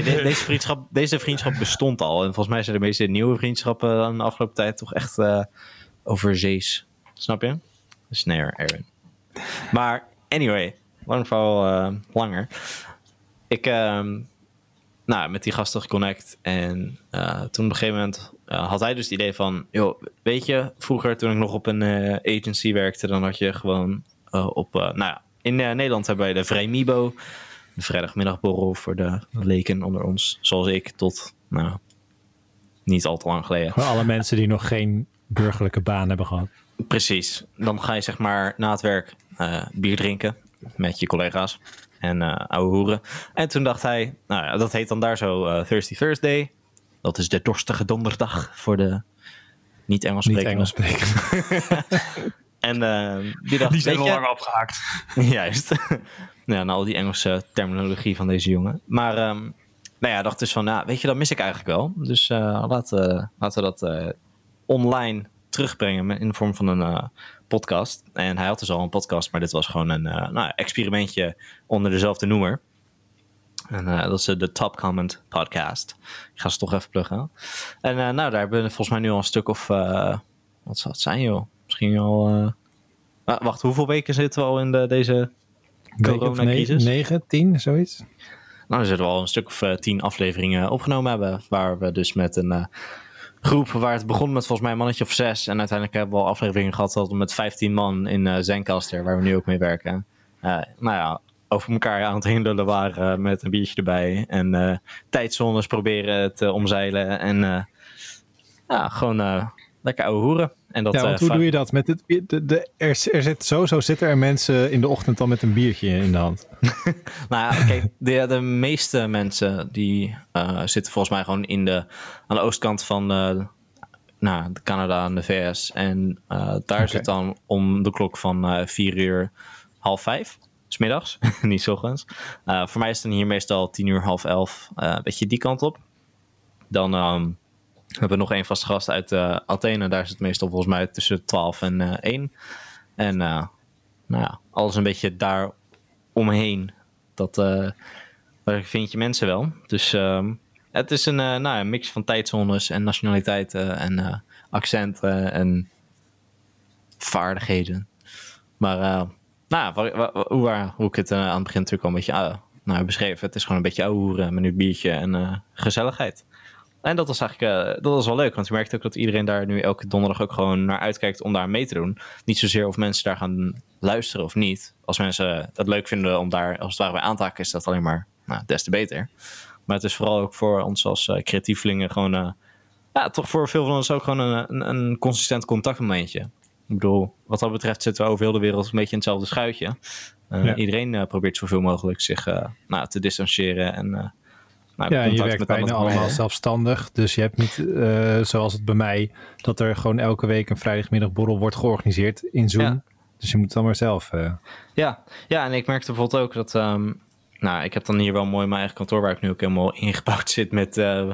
deze, vriendschap, deze vriendschap bestond al. En volgens mij zijn de meeste nieuwe vriendschappen de afgelopen tijd toch echt uh, overzees. Snap je? Nee Erwin. Maar anyway, lang verhaal uh, langer. Ik, uh, nou, met die gasten geconnect. En uh, toen op een gegeven moment had hij dus het idee van... joh, weet je, vroeger toen ik nog op een agency werkte... dan had je gewoon op, nou ja, in Nederland hebben wij de Vrijmibo, de vrijdagmiddagborrel voor de leken onder ons, zoals ik, tot nou, niet al te lang geleden. Voor alle mensen die nog geen burgerlijke baan hebben gehad. Precies. Dan ga je zeg maar na het werk bier drinken met je collega's en ouwe hoeren. En toen dacht hij, nou ja, dat heet dan daar zo Thirsty Thursday. Dat is de dorstige donderdag voor de niet-Engels sprekers. Niet Engels En uh, die dacht, die zijn al lang opgehaakt. Juist. ja, nou, al die Engelse terminologie van deze jongen. Maar um, nou ja, dacht dus van, nou, weet je, dat mis ik eigenlijk wel. Dus uh, laten, laten we dat uh, online terugbrengen in de vorm van een uh, podcast. En hij had dus al een podcast, maar dit was gewoon een nou, experimentje onder dezelfde noemer. En dat is de Top Comment Podcast. Ik ga ze toch even pluggen. En nou, daar hebben we volgens mij nu al een stuk of... wat zal het zijn, joh? Misschien al. Wacht, hoeveel weken zitten we al in de, deze coronacrisis? 9, 10, zoiets? Nou, we zitten we al een stuk of tien afleveringen opgenomen hebben. Waar we dus met een groep, waar het begon met volgens mij een mannetje of zes. En uiteindelijk hebben we al afleveringen gehad met 15 man in uh, Zencaster, waar we nu ook mee werken. nou ja, over elkaar aan het hinderen waren met een biertje erbij. En tijdzones proberen te omzeilen. En ja, gewoon lekker ouwe hoeren. En dat, ja, want uh, hoe doe je dat? Met het, de, de, er, er zit sowieso zitten er mensen in de ochtend al met een biertje in de hand. nou ja, kijk, de, de meeste mensen die uh, zitten volgens mij gewoon in de, aan de oostkant van uh, nou, Canada en de VS. En daar okay. zit dan om de klok van vier uur half vijf. Smiddags, niet zo ochtends. voor mij is het dan hier meestal tien uur half elf. Een beetje die kant op. Dan um, we hebben nog één vaste gast uit uh, Athene. Daar is het meestal volgens mij tussen 12 en uh, 1. En uh, nou ja, alles een beetje daar omheen. Dat, vind je mensen wel. Dus ehm, het is een, nou, mix van tijdzones en nationaliteiten en accenten en vaardigheden. Maar nou, hoe, hoe ik het aan het begin natuurlijk al een beetje nou, beschreven. Het is gewoon een beetje ouwe met een biertje en gezelligheid. En dat was eigenlijk uh, dat was wel leuk, want je merkt ook dat iedereen daar nu elke donderdag ook gewoon naar uitkijkt om daar mee te doen. Niet zozeer of mensen daar gaan luisteren of niet. Als mensen het leuk vinden om daar als het ware bij aan te haken, is dat alleen maar nou, des te beter. Maar het is vooral ook voor ons als uh, creatievelingen gewoon, uh, ja, toch voor veel van ons ook gewoon een, een, een, consistent contactmomentje. Ik bedoel, wat dat betreft zitten we over heel de wereld een beetje in hetzelfde schuitje. Ja. Iedereen probeert zoveel mogelijk zich nou, te distancieren en nou, ja, je werkt bijna allemaal zelfstandig. Dus je hebt niet, uh, zoals het bij mij, dat er gewoon elke week een vrijdagmiddagborrel wordt georganiseerd in Zoom. Ja. Dus je moet het dan maar zelf. Uh... Ja. ja, en ik merkte bijvoorbeeld ook dat. Um, nou, ik heb dan hier wel mooi mijn eigen kantoor waar ik nu ook helemaal ingebouwd zit met uh,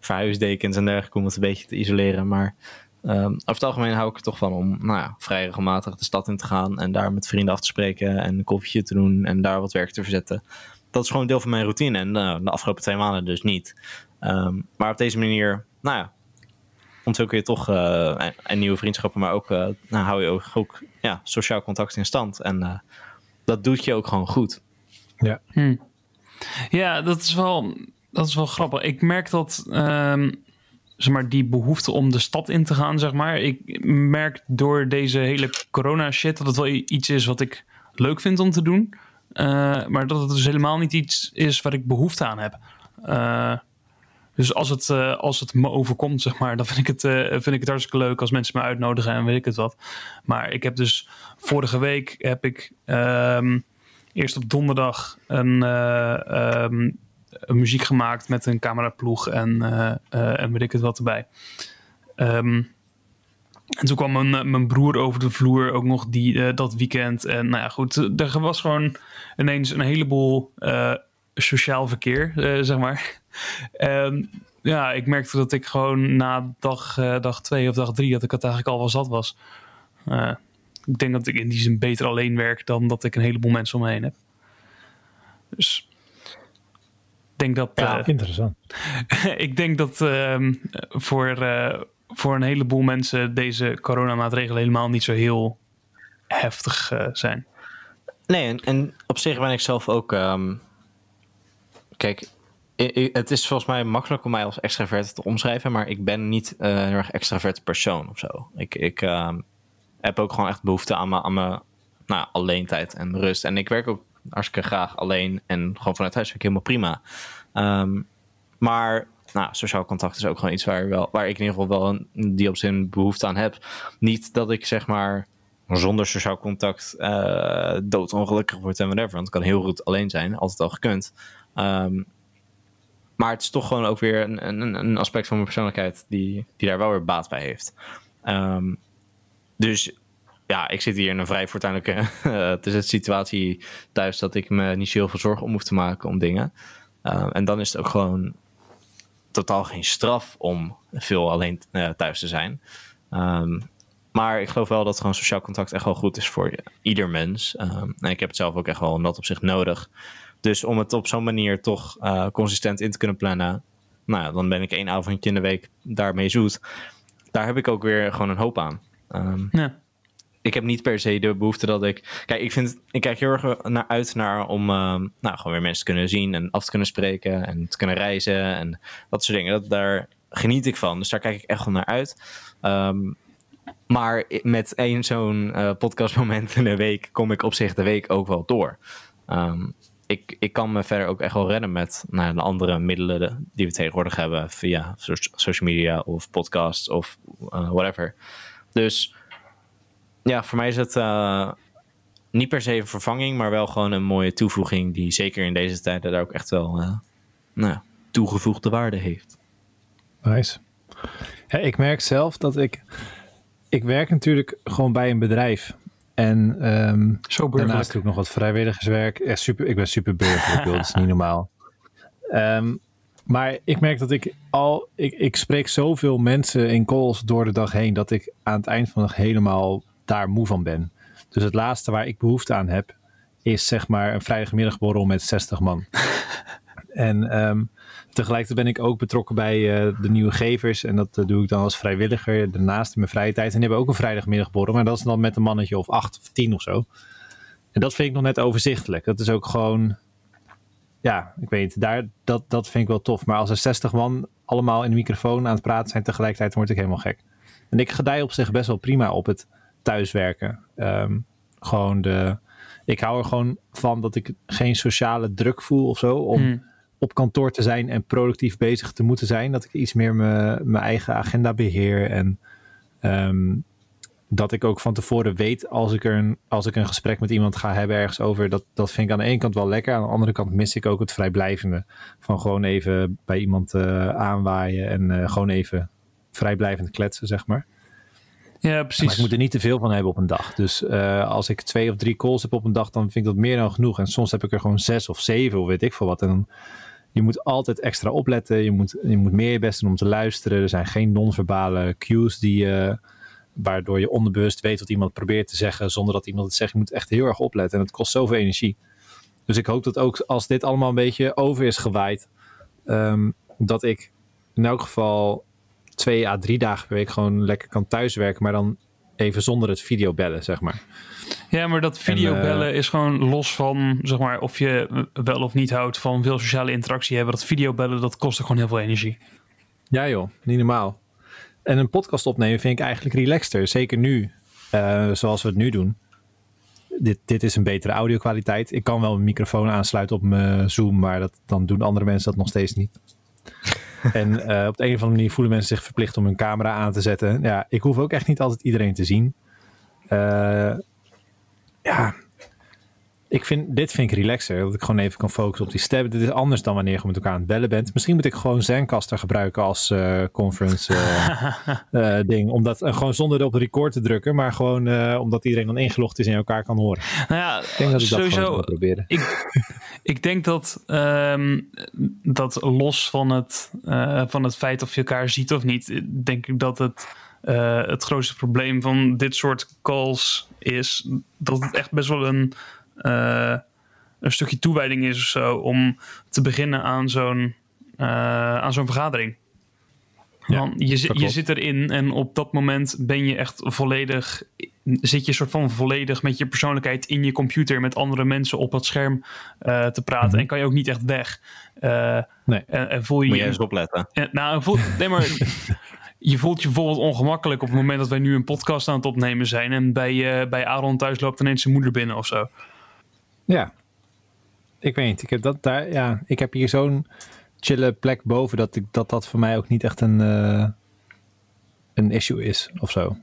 verhuisdekens en dergelijke om het een beetje te isoleren. Maar um, over het algemeen hou ik er toch van om nou ja, vrij regelmatig de stad in te gaan en daar met vrienden af te spreken en een koffietje te doen en daar wat werk te verzetten dat is gewoon deel van mijn routine. En uh, de afgelopen twee maanden dus niet. Um, maar op deze manier, nou ja, ontwikkel je toch uh, een, nieuwe vriendschappen. Maar ook, uh, nou, hou je ook, ook ja, sociaal contact in stand. En dat doet je ook gewoon goed. Ja, hmm. ja dat, is wel, dat is wel grappig. Ik merk dat um, zeg maar, die behoefte om de stad in te gaan, zeg maar. Ik merk door deze hele corona shit dat het wel iets is wat ik leuk vind om te doen. Uh, maar dat het dus helemaal niet iets is waar ik behoefte aan heb. Uh, dus als het, uh, als het me overkomt, zeg maar, dan vind ik, het, vind ik het hartstikke leuk als mensen me uitnodigen en weet ik het wat. Maar ik heb dus vorige week heb ik um, eerst op donderdag een, um, muziek gemaakt met een cameraploeg en, en weet ik het wat erbij. Um, en toen kwam mijn, mijn broer over de vloer ook nog die, dat weekend. En nou ja, goed, er was gewoon ineens een heleboel uh, sociaal verkeer, uh, zeg maar. En ja, ik merkte dat ik gewoon na dag, dag twee of dag drie, dat ik het eigenlijk al wel zat was. ik denk dat ik in die zin beter alleen werk dan dat ik een heleboel mensen om me heen heb. Dus ik denk dat... Ja, interessant. ik denk dat ehm, voor voor een heleboel mensen deze coronamaatregelen helemaal niet zo heel heftig uh, zijn. Nee, en, en, op zich ben ik zelf ook. Um, kijk, het is volgens mij makkelijk om mij als extravert te omschrijven, maar ik ben niet uh, een heel erg extravert persoon of zo. Ik, ik um, heb ook gewoon echt behoefte aan mijn, aan mijn nou, alleen tijd en rust. En ik werk ook hartstikke graag alleen en gewoon vanuit huis vind ik helemaal prima. Um, maar nou, sociaal contact is ook gewoon iets waar, wel, waar ik in ieder geval wel een, die op zijn behoefte aan heb. Niet dat ik zeg maar zonder sociaal contact uh, doodongelukkig word en whatever. Want het kan heel goed alleen zijn, altijd al gekund. Um, maar het is toch gewoon ook weer een, een, een, aspect van mijn persoonlijkheid die, die daar wel weer baat bij heeft. Um, dus ja, ik zit hier in een vrij fortuinlijke uh, situatie thuis dat ik me niet zo heel veel zorgen om hoef te maken om dingen. Uh, en dan is het ook gewoon totaal geen straf om veel alleen uh, thuis te zijn. Um, maar ik geloof wel dat gewoon sociaal contact echt wel goed is voor ieder mens. Um, en ik heb het zelf ook echt wel in dat op zich nodig. Dus om het op zo'n manier toch uh, consistent in te kunnen plannen. Nou ja, dan ben ik één avondje in de week daarmee zoet. Daar heb ik ook weer gewoon een hoop aan. Um, ja ik heb niet per se de behoefte dat ik. Kijk, ik vind. Ik kijk heel erg naar uit naar om. Uh, nou, gewoon weer mensen te kunnen zien en af te kunnen spreken. En te kunnen reizen. En dat soort dingen. Dat, daar geniet ik van. Dus daar kijk ik echt wel naar uit. Um, maar met één zo'n uh, podcastmoment in de week. kom ik op zich de week ook wel door. Um, ik, ik kan me verder ook echt wel redden met nou, de andere middelen die we tegenwoordig hebben. Via social media of podcasts of uh, whatever. Dus ja, voor mij is het uh, niet per se een vervanging, maar wel gewoon een mooie toevoeging die zeker in deze tijden daar ook echt wel nou, toegevoegde waarde heeft. Nice. Ja, ik merk zelf dat ik. Ik werk natuurlijk gewoon bij een bedrijf. En um, Zo daarnaast doe ik nog wat vrijwilligerswerk. Echt super, ik ben super burgerlijk, dat is niet normaal. Um, maar ik merk dat ik al. Ik, ik spreek zoveel mensen in calls door de dag heen. dat ik aan het eind van de dag helemaal daar moe van ben. Dus het laatste waar ik behoefte aan heb, is zeg maar een vrijdagmiddagborrel met 60 man. en um, tegelijkertijd ben ik ook betrokken bij uh, de nieuwe gevers. En dat uh, doe ik dan als vrijwilliger daarnaast in mijn vrije tijd. En die hebben ook een vrijdagmiddagborrel, maar dat is dan met een mannetje of acht of tien of zo. En dat vind ik nog net overzichtelijk. Dat is ook gewoon, ja, ik weet daar, dat, dat vind ik wel tof. Maar als er 60 man allemaal in de microfoon aan het praten zijn tegelijkertijd, word ik helemaal gek. En ik gedij op zich best wel prima op het thuiswerken. Um, gewoon de. Ik hou er gewoon van dat ik geen sociale druk voel of zo. Om hmm. Op kantoor te zijn en productief bezig te moeten zijn. Dat ik iets meer mijn eigen agenda beheer. En um, dat ik ook van tevoren weet als ik, er een, als ik een gesprek met iemand ga hebben ergens over. Dat, dat vind ik aan de ene kant wel lekker. Aan de andere kant mis ik ook het vrijblijvende. Van gewoon even bij iemand uh, aanwaaien en uh, gewoon even vrijblijvend kletsen, zeg maar. Ja, precies. Maar ik moet er niet te veel van hebben op een dag. Dus uh, als ik twee of drie calls heb op een dag, dan vind ik dat meer dan genoeg. En soms heb ik er gewoon zes of zeven of weet ik veel wat. En dan, je moet altijd extra opletten. Je moet, je moet meer je best doen om te luisteren. Er zijn geen non-verbale cues die, uh, waardoor je onderbewust weet wat iemand probeert te zeggen zonder dat iemand het zegt. Je moet echt heel erg opletten en het kost zoveel energie. Dus ik hoop dat ook als dit allemaal een beetje over is gewaaid, um, dat ik in elk geval twee à drie dagen per week gewoon lekker kan thuiswerken, maar dan even zonder het videobellen, zeg maar. Ja, maar dat videobellen uh, is gewoon los van, zeg maar, of je wel of niet houdt van veel sociale interactie hebben. Dat videobellen, dat kost gewoon heel veel energie. Ja joh, niet normaal. En een podcast opnemen vind ik eigenlijk relaxter. Zeker nu, uh, zoals we het nu doen. Dit, dit is een betere audio kwaliteit. Ik kan wel een microfoon aansluiten op mijn Zoom, maar dat, dan doen andere mensen dat nog steeds niet. en uh, op de een of andere manier voelen mensen zich verplicht om hun camera aan te zetten. Ja, ik hoef ook echt niet altijd iedereen te zien. Uh, ja, ik vind, dit vind ik relaxer. Dat ik gewoon even kan focussen op die stem. Dit is anders dan wanneer je met elkaar aan het bellen bent. Misschien moet ik gewoon Zencaster gebruiken als uh, conference uh, uh, ding. Omdat, gewoon zonder op record te drukken. Maar gewoon omdat iedereen dan ingelogd is en elkaar kan horen. Nou ja, ik denk dat ik sowieso, dat gewoon proberen. Ik, ik denk dat, um, dat los van het, van het feit of je elkaar ziet of niet. Denk ik dat het... het grootste probleem van dit soort calls is dat het echt best wel een uh, een stukje toewijding is of zo om te beginnen aan zo'n uh, aan zo'n vergadering. Ja, je, je zit erin en op dat moment ben je echt volledig, zit je soort van volledig met je persoonlijkheid in je computer met andere mensen op het scherm uh, te praten. Mm -hmm. En kan je ook niet echt weg. Uh, nee. en, en, voel je Moet je eens opletten. En, nou, voel, nee, maar je voelt je bijvoorbeeld ongemakkelijk op het moment dat wij nu een podcast aan het opnemen zijn. En bij, uh, bij Aaron thuis loopt ineens zijn moeder binnen of zo. Ja, ik weet niet. Ik heb, dat daar, ja, ik heb hier zo'n chille plek boven dat, ik, dat dat voor mij ook niet echt een, uh, een issue is of zo.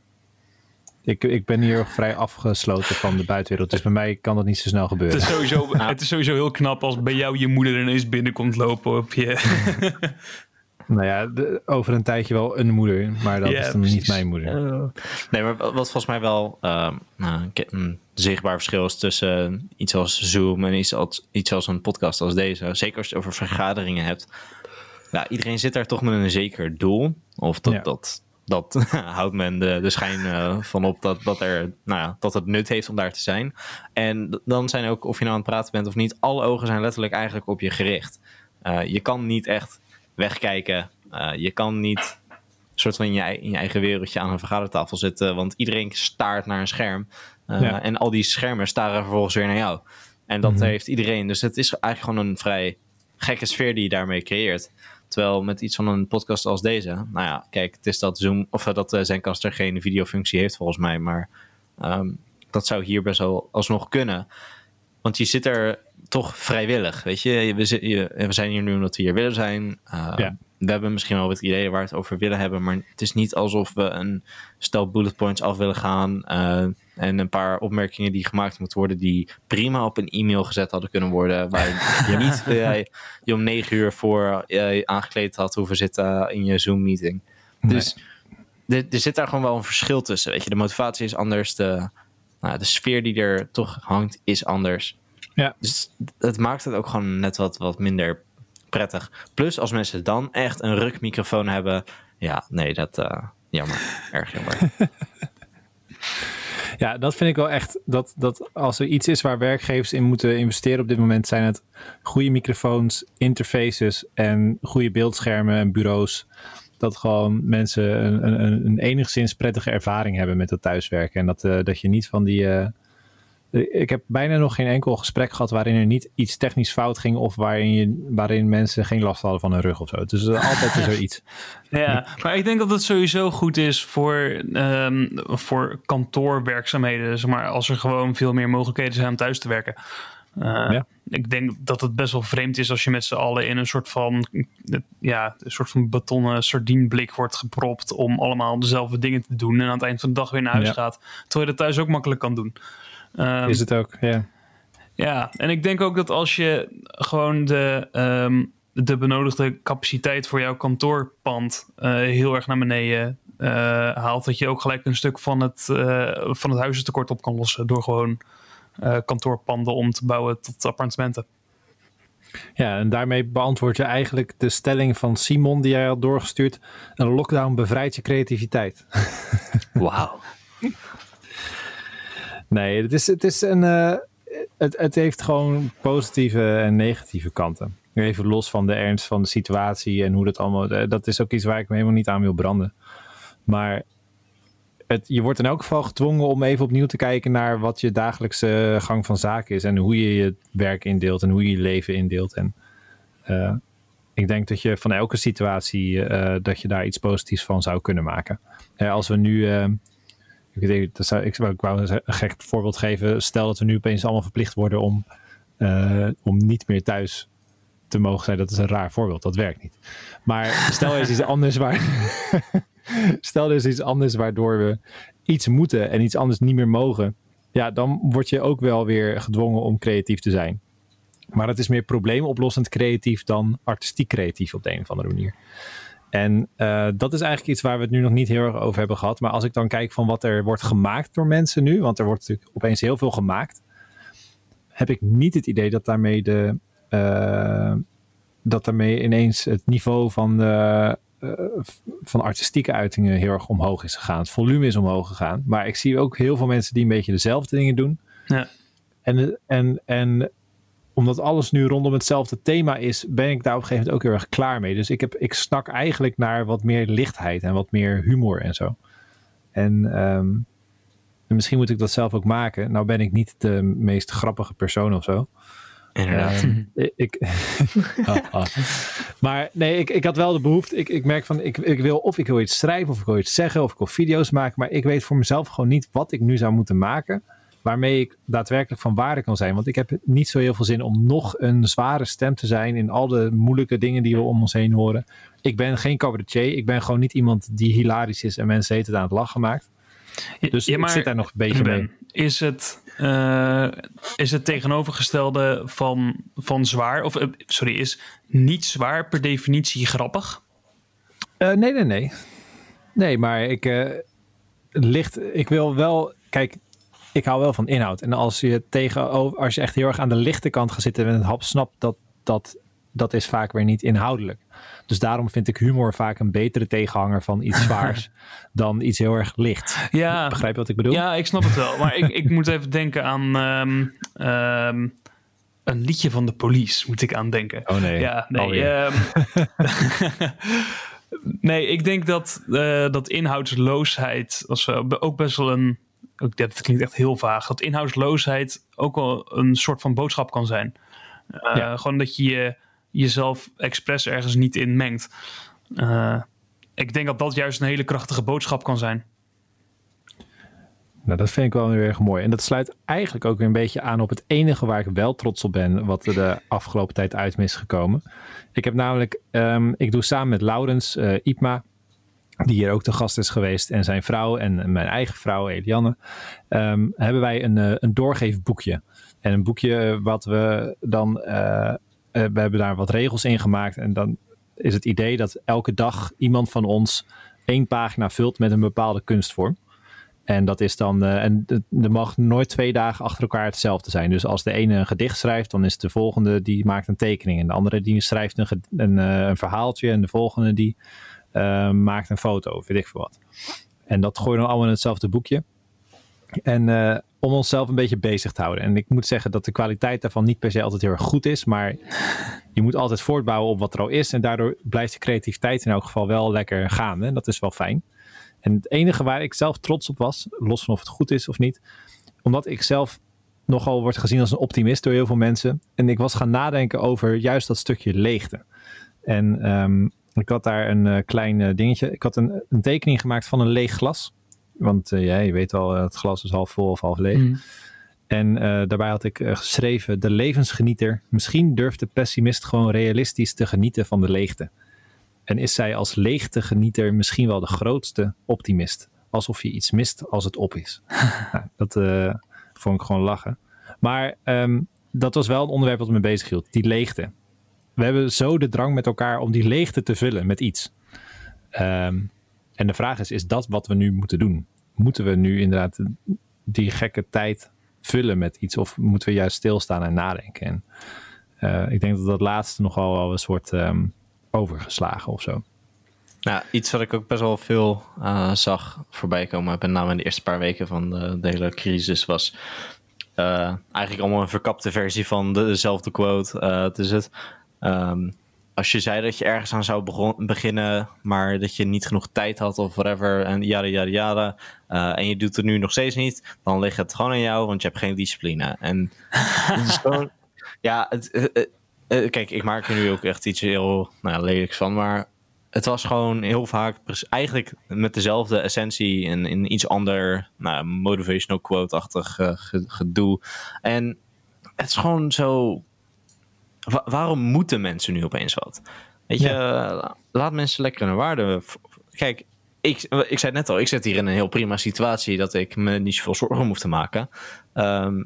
Ik, ik ben hier vrij afgesloten van de buitenwereld. Dus bij mij kan dat niet zo snel gebeuren. Het is sowieso, het is sowieso heel knap als bij jou je moeder ineens binnenkomt lopen op je. Nou ja, de, over een tijdje wel een moeder, maar dat ja, is dan precies. niet mijn moeder. Uh, nee, maar wat volgens mij wel uh, nou, een zichtbaar verschil is tussen iets als Zoom en iets als, iets als een podcast als deze. Zeker als je het over vergaderingen hebt. Ja, iedereen zit daar toch met een zeker doel. Of dat, ja. dat, dat houdt men de, de schijn uh, van op dat, dat, er, nou ja, dat het nut heeft om daar te zijn. En dan zijn ook, of je nou aan het praten bent of niet, alle ogen zijn letterlijk eigenlijk op je gericht. Uh, je kan niet echt wegkijken. Uh, je kan niet soort van in je, in je, eigen wereldje aan een vergadertafel zitten, want iedereen staart naar een scherm. Uh, ja. En al die schermen staren vervolgens weer naar jou. En dat mm -hmm. heeft iedereen. Dus het is eigenlijk gewoon een vrij gekke sfeer die je daarmee creëert. Terwijl met iets van een podcast als deze, nou ja, kijk, het is dat Zoom of dat uh, Zencaster geen videofunctie heeft volgens mij, maar um, dat zou hier best wel alsnog kunnen. Want je zit er toch vrijwillig, weet je. We, zijn hier nu omdat we hier willen zijn. Uh, ja. We hebben misschien wel wat ideeën waar we het over willen hebben, maar het is niet alsof we een stel bullet points af willen gaan uh, en een paar opmerkingen die gemaakt moeten worden, die prima op een e-mail gezet hadden kunnen worden, waar je niet uh, je om negen uur voor aangekleed had hoeven zitten in je Zoom meeting. Nee. Dus er, er zit daar gewoon wel een verschil tussen, weet je. De motivatie is anders, de, nou, de sfeer die er toch hangt is anders. Ja. Dus het maakt het ook gewoon net wat, wat minder prettig. Plus als mensen dan echt een rukmicrofoon hebben. Ja, nee, dat uh, jammer. Erg jammer. ja, dat vind ik wel echt. Dat, dat als er iets is waar werkgevers in moeten investeren op dit moment, zijn het goede microfoons, interfaces en goede beeldschermen en bureaus. Dat gewoon mensen een, een, een enigszins prettige ervaring hebben met het thuiswerken. En dat, uh, dat je niet van die. Uh, ik heb bijna nog geen enkel gesprek gehad waarin er niet iets technisch fout ging of waarin, je, waarin mensen geen last hadden van hun rug of zo. Dus uh, altijd is er iets. Ja, maar ik denk dat het sowieso goed is voor, um, voor kantoorwerkzaamheden. Zeg maar als er gewoon veel meer mogelijkheden zijn om thuis te werken. Uh, ja. Ik denk dat het best wel vreemd is als je met z'n allen in een soort van, ja, een soort van betonnen sardienblik wordt gepropt om allemaal dezelfde dingen te doen en aan het eind van de dag weer naar huis ja. gaat. Terwijl je dat thuis ook makkelijk kan doen. Um, is het ook, ja. Ja, en ik denk ook dat als je gewoon de, um, de benodigde capaciteit voor jouw kantoorpand uh, heel erg naar beneden uh, haalt, dat je ook gelijk een stuk van het, uh, van het huizentekort op kan lossen door gewoon kantoorpanden om te bouwen tot appartementen. Ja, en daarmee beantwoord je eigenlijk de stelling van Simon die jij had doorgestuurd. Een lockdown bevrijdt je creativiteit. Wauw. Nee, het is, het is een. Uh, het, het heeft gewoon positieve en negatieve kanten. Even los van de ernst van de situatie en hoe dat allemaal. Dat is ook iets waar ik me helemaal niet aan wil branden. Maar het, je wordt in elk geval gedwongen om even opnieuw te kijken naar wat je dagelijkse gang van zaken is. En hoe je je werk indeelt en hoe je je leven indeelt. En uh, ik denk dat je van elke situatie eh, dat je daar iets positiefs van zou kunnen maken. Als we nu, ik, dat zou, ik, ik wou een gek voorbeeld geven. Stel dat we nu opeens allemaal verplicht worden om, om niet meer thuis te mogen zijn. Dat is een raar voorbeeld, dat werkt niet. Maar stel er is iets anders waar. stel er is iets anders waardoor we iets moeten en iets anders niet meer mogen. Ja, dan word je ook wel weer gedwongen om creatief te zijn. Maar het is meer probleemoplossend creatief dan artistiek creatief op de een of andere manier. En uh, dat is eigenlijk iets waar we het nu nog niet heel erg over hebben gehad. Maar als ik dan kijk van wat er wordt gemaakt door mensen nu, want er wordt natuurlijk opeens heel veel gemaakt, heb ik niet het idee dat daarmee, de, uh, dat daarmee ineens het niveau van, de, uh, van artistieke uitingen heel erg omhoog is gegaan. Het volume is omhoog gegaan. Maar ik zie ook heel veel mensen die een beetje dezelfde dingen doen. Ja. En, en, en omdat alles nu rondom hetzelfde thema is, ben ik daar op een gegeven moment ook heel erg klaar mee. Dus ik, heb, ik snak eigenlijk naar wat meer lichtheid en wat meer humor en zo. En um, misschien moet ik dat zelf ook maken. Nou ben ik niet de meest grappige persoon of zo. Inderdaad. Um, ik, ah, ah. Maar nee, ik, ik had wel de behoefte. Ik, ik merk van, ik, ik wil of ik wil iets schrijven, of ik wil iets zeggen, of ik wil video's maken. Maar ik weet voor mezelf gewoon niet wat ik nu zou moeten maken waarmee ik daadwerkelijk van waarde kan zijn. Want ik heb niet zo heel veel zin om nog een zware stem te zijn in al de moeilijke dingen die we om ons heen horen. Ik ben geen cabaretier. Ik ben gewoon niet iemand die hilarisch is en mensen het aan het lachen maakt. Dus ja, maar, ik zit daar nog een beetje ben, mee. Is het, uh, is het tegenovergestelde van, van zwaar, of uh, sorry, is niet zwaar per definitie grappig? Uh, nee, nee, nee. Nee, maar ik, licht, ik wil wel, kijk, ik hou wel van inhoud. En als je tegen, als je echt heel erg aan de lichte kant gaat zitten met een hap snapt, dat, dat, dat is vaak weer niet inhoudelijk. Dus daarom vind ik humor vaak een betere tegenhanger van iets zwaars dan iets heel erg licht. Ja, Begrijp je wat ik bedoel? Ja, ik snap het wel. Maar ik, ik moet even denken aan um, um, een liedje van de police, moet ik aan denken. Oh nee. Ja, nee. Um, nee, ik denk dat, uh, dat inhoudsloosheid als, ook best wel een ook, dat klinkt echt heel vaag, dat inhoudsloosheid ook wel een soort van boodschap kan zijn. Uh, ja. Gewoon dat je, je jezelf expres ergens niet in mengt. Uh, ik denk dat dat juist een hele krachtige boodschap kan zijn. Nou, dat vind ik wel heel erg mooi. En dat sluit eigenlijk ook weer een beetje aan op het enige waar ik wel trots op ben, wat er de afgelopen tijd uit is gekomen. Ik heb namelijk, um, ik doe samen met Laurens uh, Ipma, die hier ook te gast is geweest, en zijn vrouw en mijn eigen vrouw, Elianne, um, hebben wij een, uh, een doorgeefboekje. En een boekje wat we dan, uh, uh, we hebben daar wat regels in gemaakt. En dan is het idee dat elke dag iemand van ons één pagina vult met een bepaalde kunstvorm. En dat is dan, en er mag nooit twee dagen achter elkaar hetzelfde zijn. Dus als de ene een gedicht schrijft, dan is de volgende die maakt een tekening. En de andere die schrijft een, een, een verhaaltje. En de volgende die uh, maakt een foto, weet ik veel wat. En dat gooien we dan allemaal in hetzelfde boekje. En uh, om onszelf een beetje bezig te houden. En ik moet zeggen dat de kwaliteit daarvan niet per se altijd heel erg goed is. Maar je moet altijd voortbouwen op wat er al is. En daardoor blijft de creativiteit in elk geval wel lekker gaan. En dat is wel fijn. En het enige waar ik zelf trots op was, los van of het goed is of niet. Omdat ik zelf nogal word gezien als een optimist door heel veel mensen. En ik was gaan nadenken over juist dat stukje leegte. En um, ik had daar een uh, klein uh, dingetje. Ik had een, een, tekening gemaakt van een leeg glas. Want uh, ja, je weet al, het glas is half vol of half leeg. Mm. En daarbij had ik geschreven: De levensgenieter. Misschien durft de pessimist gewoon realistisch te genieten van de leegte. En is zij als leegtegenieter misschien wel de grootste optimist? Alsof je iets mist als het op is. nou, dat vond ik gewoon lachen. Maar um, dat was wel een onderwerp wat me bezig hield. Die leegte we hebben zo de drang met elkaar om die leegte te vullen met iets. Um, en de vraag is, is dat wat we nu moeten doen? Moeten we nu inderdaad die gekke tijd vullen met iets? Of moeten we juist stilstaan en nadenken? En uh, ik denk dat dat laatste nogal wel een soort um, overgeslagen of zo. Nou, iets wat ik ook best wel veel uh, zag voorbij komen, met name in de eerste paar weken van de, hele crisis, was uh, eigenlijk allemaal een verkapte versie van de, dezelfde quote. het is het, Um, als je zei dat je ergens aan zou beginnen, maar dat je niet genoeg tijd had of whatever, en jada jada jada, uh, en je doet het nu nog steeds niet, dan ligt het gewoon aan jou, want je hebt geen discipline. En het is gewoon, ja, het, het, eh, kijk, ik maak er nu ook echt iets heel nou ja, lelijks van, maar het was gewoon heel vaak eigenlijk met dezelfde essentie en in iets ander nou, motivational quote-achtig uh, gedoe. En het is gewoon zo. Waarom moeten mensen nu opeens wat? Weet je, laat mensen lekker een waarde. Kijk, ik, ik zei het net al, ik zit hier in een heel prima situatie dat ik me niet zoveel zorgen hoef te maken. Ehm,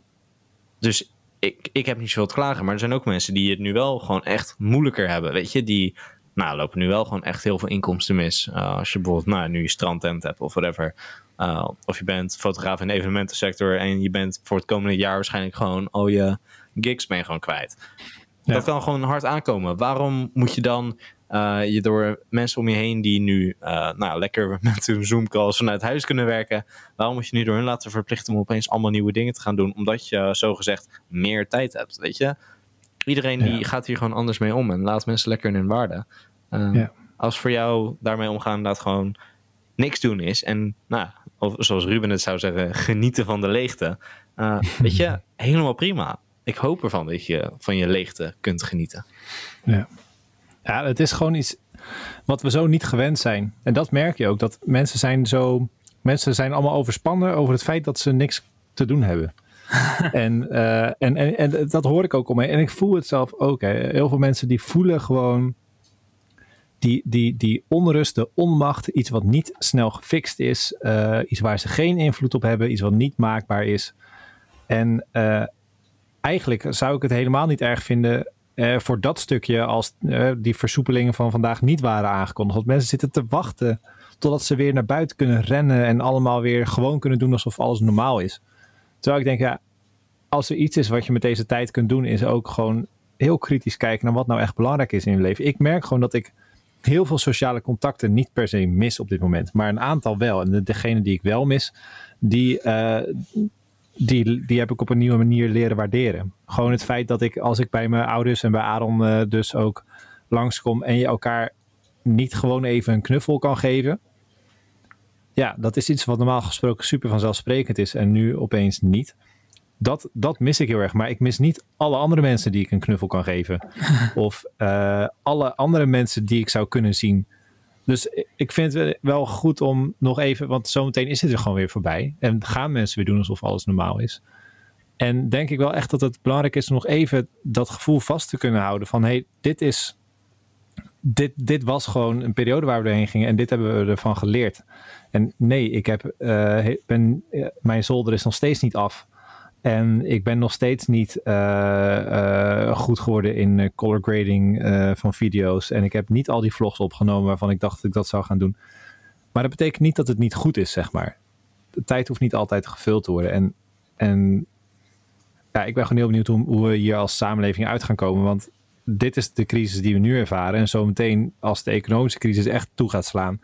dus ik, ik heb niet zoveel te klagen. Maar er zijn ook mensen die het nu wel gewoon echt moeilijker hebben. Weet je, die nou, lopen nu wel gewoon echt heel veel inkomsten mis. Uh, als je bijvoorbeeld nou, nu je strandtent hebt of whatever. Uh, of je bent fotograaf in de evenementensector en je bent voor het komende jaar waarschijnlijk gewoon al je gigs mee gewoon kwijt. Dat kan gewoon hard aankomen. Waarom moet je dan uh, je door mensen om je heen die nu uh, nou, lekker met hun Zoom-calls vanuit huis kunnen werken, waarom moet je nu door hun laten verplichten om opeens allemaal nieuwe dingen te gaan doen, omdat je zo gezegd meer tijd hebt, weet je? Iedereen die gaat hier gewoon anders mee om en laat mensen lekker in hun waarde. Ja. Als voor jou daarmee omgaan dat gewoon niks doen is en, nou, of zoals Ruben het zou zeggen, genieten van de leegte, weet je, helemaal prima. Ik hoop ervan dat je van je leegte kunt genieten. Ja. Ja, het is gewoon iets wat we zo niet gewend zijn. En dat merk je ook, dat mensen zijn zo... Mensen zijn allemaal overspannen over het feit dat ze niks te doen hebben. en, uh, en, en, en, dat hoor ik ook om me. En ik voel het zelf ook. Hè. Heel veel mensen die voelen gewoon die, die, die onrust, de onmacht, iets wat niet snel gefixt is, uh, iets waar ze geen invloed op hebben, iets wat niet maakbaar is. En uh, eigenlijk zou ik het helemaal niet erg vinden uh, voor dat stukje als uh, die versoepelingen van vandaag niet waren aangekondigd. Want mensen zitten te wachten totdat ze weer naar buiten kunnen rennen en allemaal weer gewoon kunnen doen alsof alles normaal is. Terwijl ik denk, ja, als er iets is wat je met deze tijd kunt doen, is ook gewoon heel kritisch kijken naar wat nou echt belangrijk is in je leven. Ik merk gewoon dat ik heel veel sociale contacten niet per se mis op dit moment, maar een aantal wel. En degene die ik wel mis, die, uh, die, die heb ik op een nieuwe manier leren waarderen. Gewoon het feit dat ik, als ik bij mijn ouders en bij Aaron uh, dus ook langskom en je elkaar niet gewoon even een knuffel kan geven. Ja, dat is iets wat normaal gesproken super vanzelfsprekend is en nu opeens niet. Dat, dat mis ik heel erg. Maar ik mis niet alle andere mensen die ik een knuffel kan geven. of uh, alle andere mensen die ik zou kunnen zien dus ik vind het wel goed om nog even, want zometeen is het er gewoon weer voorbij. En gaan mensen weer doen alsof alles normaal is. En denk ik wel echt dat het belangrijk is om nog even dat gevoel vast te kunnen houden van hey, dit is, dit, dit was gewoon een periode waar we doorheen gingen en dit hebben we ervan geleerd. En nee, ik heb, uh, ben, mijn zolder is nog steeds niet af. En ik ben nog steeds niet uh, uh, goed geworden in uh, color grading van video's. En ik heb niet al die vlogs opgenomen waarvan ik dacht dat ik dat zou gaan doen. Maar dat betekent niet dat het niet goed is, zeg maar. De tijd hoeft niet altijd gevuld te worden. En, en ja, ik ben gewoon heel benieuwd hoe, hoe we hier als samenleving uit gaan komen. Want dit is de crisis die we nu ervaren. En zometeen, als de economische crisis echt toe gaat slaan,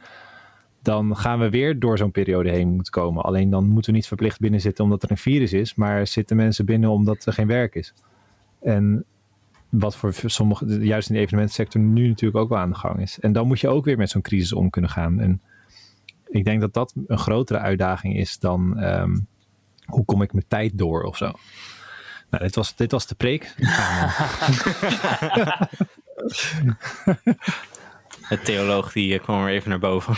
dan gaan we weer door zo'n periode heen moeten komen. Alleen dan moeten we niet verplicht binnen zitten omdat er een virus is, maar zitten mensen binnen omdat er geen werk is. En wat voor sommige, juist in de evenementsector nu natuurlijk ook wel aan de gang is. En dan moet je ook weer met zo'n crisis om kunnen gaan. En ik denk dat dat een grotere uitdaging is dan um, hoe kom ik mijn tijd door of zo. Nou, dit was, dit was de preek. Het theoloog die kwam er even naar boven.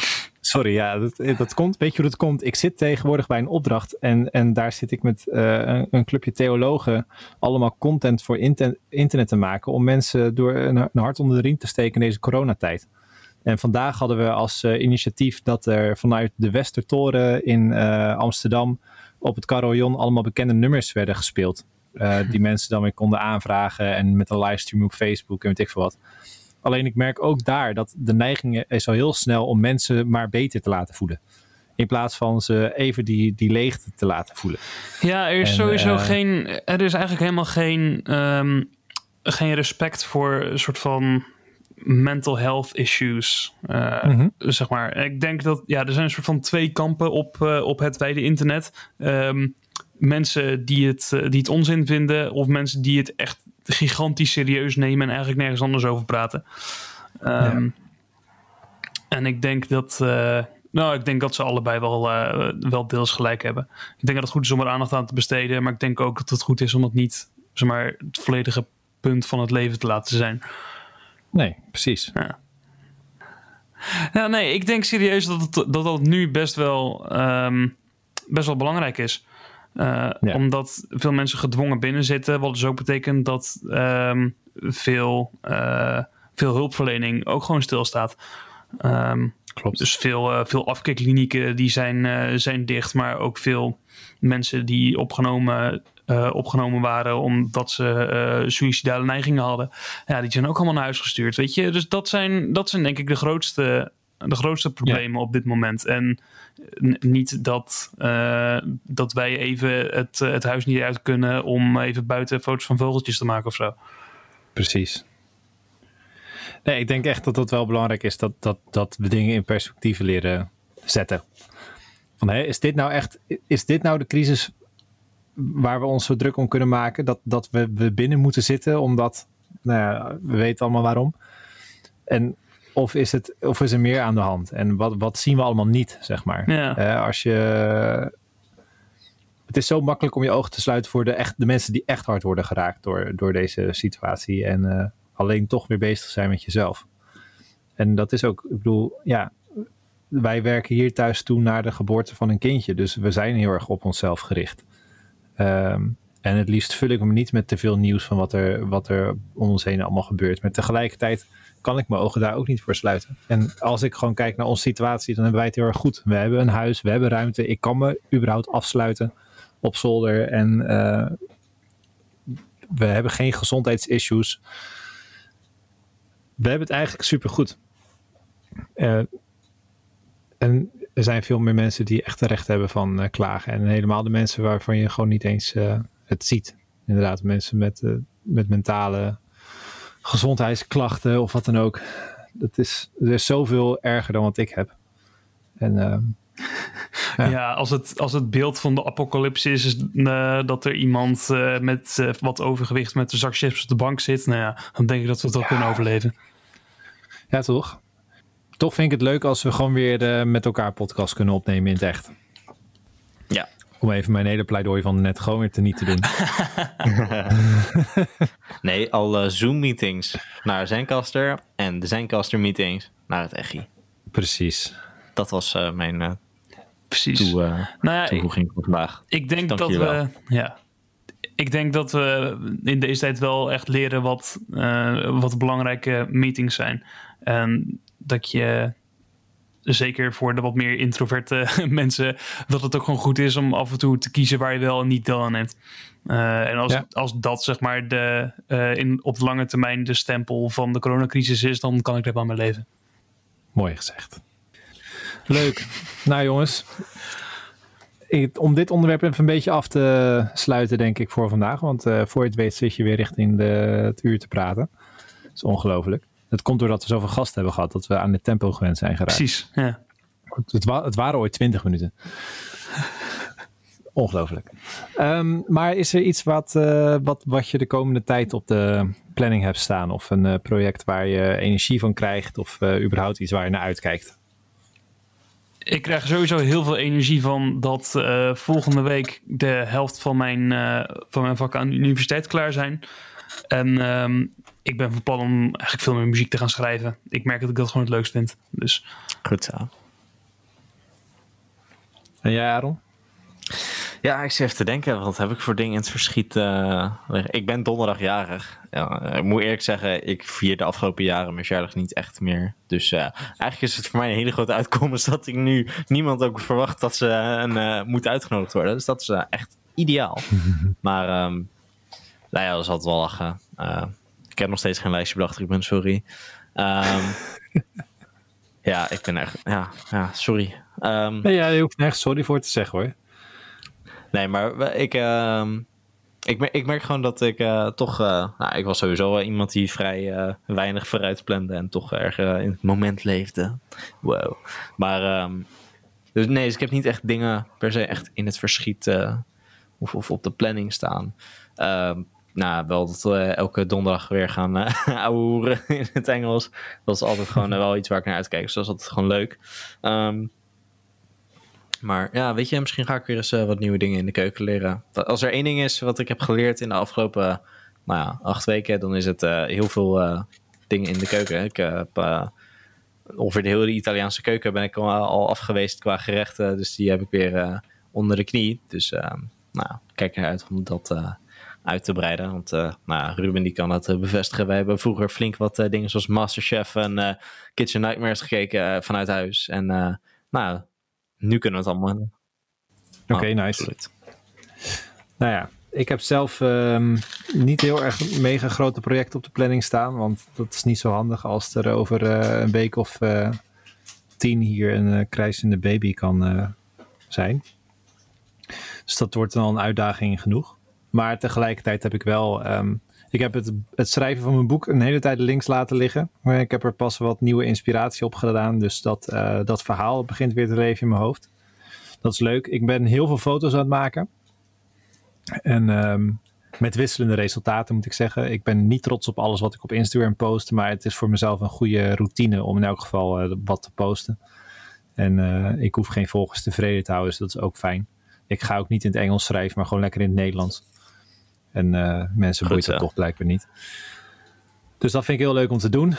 Sorry, ja, dat, dat komt. Weet je hoe dat komt? Ik zit tegenwoordig bij een opdracht en, en daar zit ik met uh, een, een, clubje theologen allemaal content voor internet te maken om mensen door een, een, hart onder de riem te steken in deze coronatijd. En vandaag hadden we als uh, initiatief dat er vanuit de Westertoren in uh, Amsterdam op het carillon allemaal bekende nummers werden gespeeld. die mensen dan weer konden aanvragen en met een livestream op Facebook en weet ik veel wat. Alleen ik merk ook daar dat de neiging is al heel snel om mensen maar beter te laten voelen. In plaats van ze even die, die leegte te laten voelen. Ja, er is sowieso uh, geen. Er is eigenlijk helemaal geen, um, geen respect voor een soort van mental health issues. Uh, mm -hmm. Zeg maar. Ik denk dat ja, er zijn een soort van twee kampen op, uh, op het wijde internet. Um, mensen die het, die het onzin vinden, of mensen die het echt gigantisch serieus nemen en eigenlijk nergens anders over praten. Um, ja. En ik denk dat. Uh, nou, ik denk dat ze allebei wel, uh, wel deels gelijk hebben. Ik denk dat het goed is om er aandacht aan te besteden. Maar ik denk ook dat het goed is om het niet zeg maar, het volledige punt van het leven te laten zijn. Nee, precies. Ja. Nee, ik denk serieus dat het, dat, dat nu best wel, ehm, best wel belangrijk is. Uh, Ja. Omdat veel mensen gedwongen binnen zitten. Wat dus ook betekent dat ehm, veel, eh, veel hulpverlening ook gewoon stilstaat. Ehm Klopt. dus veel, eh, veel afkikklinieken die zijn, eh, zijn dicht. Maar ook veel mensen die opgenomen, eh, opgenomen waren omdat ze eh suïcidale neigingen hadden. Ja, die zijn ook allemaal naar huis gestuurd. Weet je? Dus dat zijn, dat zijn denk ik de grootste, de grootste problemen op dit moment. En n- niet dat, eh, dat wij even het, het huis niet uit kunnen om even buiten foto's van vogeltjes te maken of zo. Precies. Nee, ik denk echt dat het wel belangrijk is dat, dat, dat we dingen in perspectief leren zetten. Van, hé, is dit nou echt, is dit nou de crisis waar we ons zo druk om kunnen maken? Dat, dat we, we binnen moeten zitten omdat, nou ja, we weten allemaal waarom. En of is, het, of is er meer aan de hand? En wat, wat zien we allemaal niet, zeg maar? Ja. Eh, als je. Het is zo makkelijk om je ogen te sluiten voor de, echt, de mensen die echt hard worden geraakt door, door deze situatie. En eh, alleen toch weer bezig zijn met jezelf. En dat is ook, ik bedoel, ja, wij werken hier thuis toe naar de geboorte van een kindje. Dus we zijn heel erg op onszelf gericht. Ehm, en het liefst vul ik me niet met te veel nieuws van wat er, wat er om ons heen allemaal gebeurt. Maar tegelijkertijd kan ik mijn ogen daar ook niet voor sluiten. En als ik gewoon kijk naar onze situatie, dan hebben wij het heel erg goed. We hebben een huis, we hebben ruimte. Ik kan me überhaupt afsluiten op zolder. En eh, we hebben geen gezondheidsissues. We hebben het eigenlijk supergoed. Eh en er zijn veel meer mensen die echt recht hebben van eh, klagen. En helemaal de mensen waarvan je gewoon niet eens het ziet. Inderdaad, mensen met, met mentale gezondheidsklachten of wat dan ook. Dat is, er is zoveel erger dan wat ik heb. En ehm, Ja, Ja. als, het, als het beeld van de apocalypse is, is eh, dat er iemand eh, met eh, wat overgewicht met een zak chips op de bank zit, nou ja, dan denk ik dat we het wel kunnen overleven. ja, toch? Toch vind ik het leuk als we gewoon weer eh, met elkaar podcast kunnen opnemen in het echt. Om even mijn hele pleidooi van net gewoon weer te niet te doen. Nee, alle Zoom-meetings naar Zencaster en de Zencaster-meetings naar het Echi. Precies. Dat was eh, mijn eh, Precies. toe, eh, nou ja, ik, toevoeging voor vandaag. ik denk Dank dat we. Ja. Ik denk dat we in deze tijd wel echt leren wat, eh, wat belangrijke meetings zijn. En dat je zeker voor de wat meer introverte mensen, dat het ook gewoon goed is om af en toe te kiezen waar je wel en niet deel aan neemt. Eh, en als, Ja. als dat zeg maar de, eh, in, op de lange termijn de stempel van de coronacrisis is, dan kan ik er wel mee leven. Mooi gezegd. Leuk. nou jongens, ik- om dit onderwerp even een beetje af te sluiten denk ik voor vandaag. Want eh, voor je het weet zit je weer richting de, het uur te praten. Dat is ongelooflijk. Dat komt doordat we zoveel gasten hebben gehad dat we aan het tempo gewend zijn geraakt. Precies. Ja. Het, wa- het waren ooit 20 minuten. Ongelooflijk. Ehm, maar is er iets wat, eh, wat, wat je de komende tijd op de planning hebt staan? Of een eh, project waar je energie van krijgt? Of eh, überhaupt iets waar je naar uitkijkt? Ik krijg sowieso heel veel energie van dat volgende week de helft van mijn, van mijn vakken aan de universiteit klaar zijn. En ehm, ik ben van plan om eigenlijk veel meer muziek te gaan schrijven. Ik merk dat ik dat gewoon het leukst vind. Dus Goed zo. En jij Aaron? Ja, ik zit even te denken, wat heb ik voor dingen in het verschiet eh? Ik ben donderdag jarig. Ja, ik moet eerlijk zeggen, ik vier de afgelopen jaren mijn verjaardag niet echt meer. Dus eh, eigenlijk is het voor mij een hele grote uitkomst dat ik nu niemand ook verwacht dat ze een, eh, moet uitgenodigd worden. Dus dat is echt ideaal. maar ehm, nou ja, dat is altijd wel lachen. Ik heb nog steeds geen lijstje bedacht, ik ben sorry. Ehm, ja, ik ben echt, ja, ja sorry. Ehm, Nee, ja, je hoeft nergens sorry voor te zeggen hoor. Nee, maar ik, ehm, ik, mer- ik merk gewoon dat ik eh, toch... eh, nou, ik was sowieso wel iemand die vrij eh, weinig vooruit plande en toch erg in het moment leefde. Wow. Maar, ehm, dus nee, dus ik heb niet echt dingen per se echt in het verschiet of, of op de planning staan. Nou, wel dat we elke donderdag weer gaan uh, ouwehoeren in het Engels. Dat is altijd gewoon eh, wel iets waar ik naar uitkijk. Dus dat is altijd gewoon leuk. Ehm, maar ja, weet je, misschien ga ik weer eens eh, wat nieuwe dingen in de keuken leren. Als er één ding is wat ik heb geleerd in de afgelopen nou ja, acht weken, dan is het eh, heel veel eh, dingen in de keuken. Ik heb eh, ongeveer de hele Italiaanse keuken ben ik al, al af geweest qua gerechten. Dus die heb ik weer eh, onder de knie. Dus eh, nou, kijk eruit om dat eh, uit te breiden. Want eh, nou, Ruben die kan dat eh, bevestigen. Wij hebben vroeger flink wat eh, dingen zoals Masterchef en Kitchen Nightmares gekeken vanuit huis. En nou, nu kunnen we het allemaal. Oké, Oh, nice. absoluut. Nou ja, ik heb zelf ehm, niet heel erg mega grote projecten op de planning staan. Want dat is niet zo handig als er over een week of tien hier een eh, krijzende baby kan zijn. Dus dat wordt dan al een uitdaging genoeg. Maar tegelijkertijd heb ik wel. ehm, ik heb het, het schrijven van mijn boek een hele tijd links laten liggen. Maar ik heb er pas wat nieuwe inspiratie op gedaan. Dus dat, eh, dat verhaal begint weer te leven in mijn hoofd. Dat is leuk. Ik ben heel veel foto's aan het maken. En ehm, met wisselende resultaten moet ik zeggen. Ik ben niet trots op alles wat ik op Instagram post. Maar het is voor mezelf een goede routine om in elk geval eh, wat te posten. En eh, ik hoef geen volgers tevreden te houden, dus dat is ook fijn. Ik ga ook niet in het Engels schrijven, maar gewoon lekker in het Nederlands. En eh, mensen boeit dat toch blijkbaar niet. Dus dat vind ik heel leuk om te doen.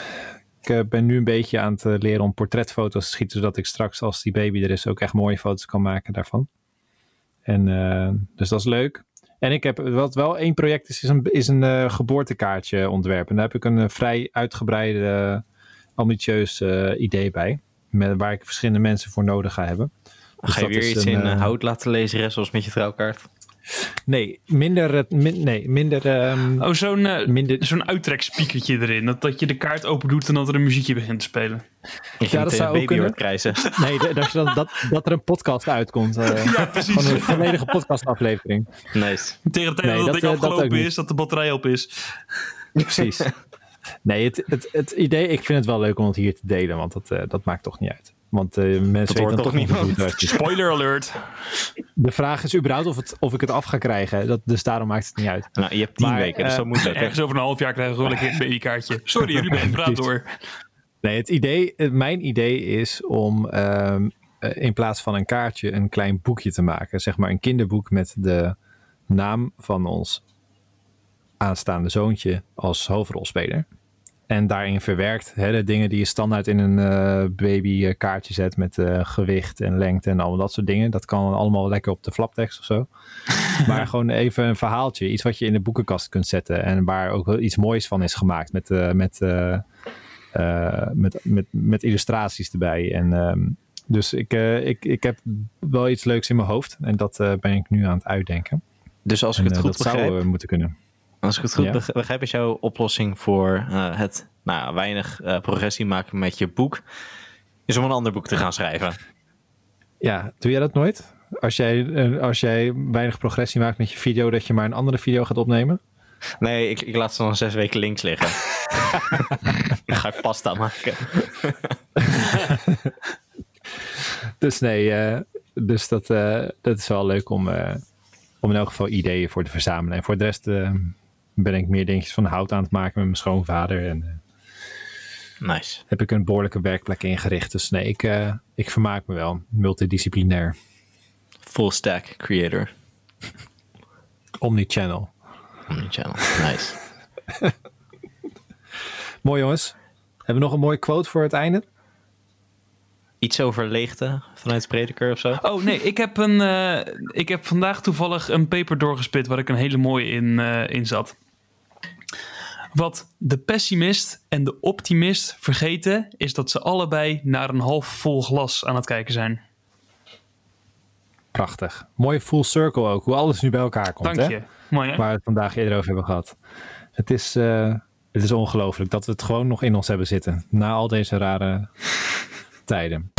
Ik eh, ben nu een beetje aan het eh, leren om portretfoto's te schieten, zodat ik straks als die baby er is ook echt mooie foto's kan maken daarvan. En dus dat is leuk. En ik heb wat wel één project is, is een, is een geboortekaartje ontwerpen. En daar heb ik een vrij uitgebreide, ambitieus idee bij. Met, waar ik verschillende mensen voor nodig ga hebben. Dus Ga je dat weer iets in hout laten lezen, zoals met je trouwkaart? Nee, minder. het- min- nee, minder. ehm, Oh, zo'n eh, minder zo'n uittrekspiekertje erin. Dat, dat je de kaart open doet en dat er een muziekje begint te spelen. Je Ja, dat zou ook kunnen. hoort krijzen. nee, dat, dat, je dan, dat, dat er een podcast uitkomt. eh Ja, precies. Gewoon een volledige podcastaflevering. nice. Tegen de tijd Nee, dat dat, het ding eh, dat afgelopen niet. is, dat de batterij op is. Precies. Nee, het, het, het idee, ik vind het wel leuk om het hier te delen, want dat, eh, dat maakt toch niet uit. Want eh, mensen hoort weten dan toch niet niemand? hoe het werkt. Spoiler alert. De vraag is überhaupt of, het, of ik het af ga krijgen. Dat, dus daarom maakt het niet uit. Nou, je hebt tien Maar, weken, dus eh, dat moet lukken. Ergens over een half jaar krijgen we wel een keer een babykaartje. Sorry, Ruben, praat door. Nee, het idee, het- mijn idee is om ehm, eh, in plaats van een kaartje een klein boekje te maken. Zeg maar een kinderboek met de naam van ons aanstaande zoontje als hoofdrolspeler. En daarin verwerkt hè, de dingen die je standaard in een eh, babykaartje zet met eh, gewicht en lengte en allemaal dat soort dingen. Dat kan allemaal lekker op de flaptekst of zo. maar gewoon even een verhaaltje, iets wat je in de boekenkast kunt zetten en waar ook wel iets moois van is gemaakt met, met, met, met, met illustraties erbij. En, ehm, dus ik, ik, ik heb wel iets leuks in mijn hoofd en dat ben ik nu aan het uitdenken. Dus als ik En, het goed dat zou begrijp, eh, moeten kunnen. Als ik het goed Ja. begrijp, is jouw oplossing voor eh, het nou, weinig eh, progressie maken met je boek, is om een ander boek te gaan schrijven. Ja, doe jij dat nooit? Als jij, eh, als jij weinig progressie maakt met je video, dat je maar een andere video gaat opnemen? Nee, ik, ik laat ze dan zes weken links liggen. dan ga ik pasta maken. Dus nee, eh, dus dat, dat is wel leuk om, om in elk geval ideeën voor te verzamelen. En voor de rest ben ik meer dingetjes van hout aan het maken met mijn schoonvader. En eh, Nice. heb ik een behoorlijke werkplek ingericht. Dus nee, ik, eh, ik vermaak me wel. Multidisciplinair. Full stack creator. Omnichannel. Omnichannel. Nice. Mooi jongens. Hebben we nog een mooie quote voor het einde? Iets over leegte vanuit Prediker of zo? Oh nee, ik heb, een, eh, ik heb vandaag toevallig een paper doorgespit waar ik een hele mooie in, eh, in zat. Wat de pessimist en de optimist vergeten, is dat ze allebei naar een half vol glas aan het kijken zijn. Prachtig. Mooi full circle ook. Hoe alles nu bij elkaar komt. Dank hè? je. Mooi hè? Waar we het vandaag eerder over hebben gehad. Het is, eh, het is ongelooflijk dat we het gewoon nog in ons hebben zitten. Na al deze rare tijden.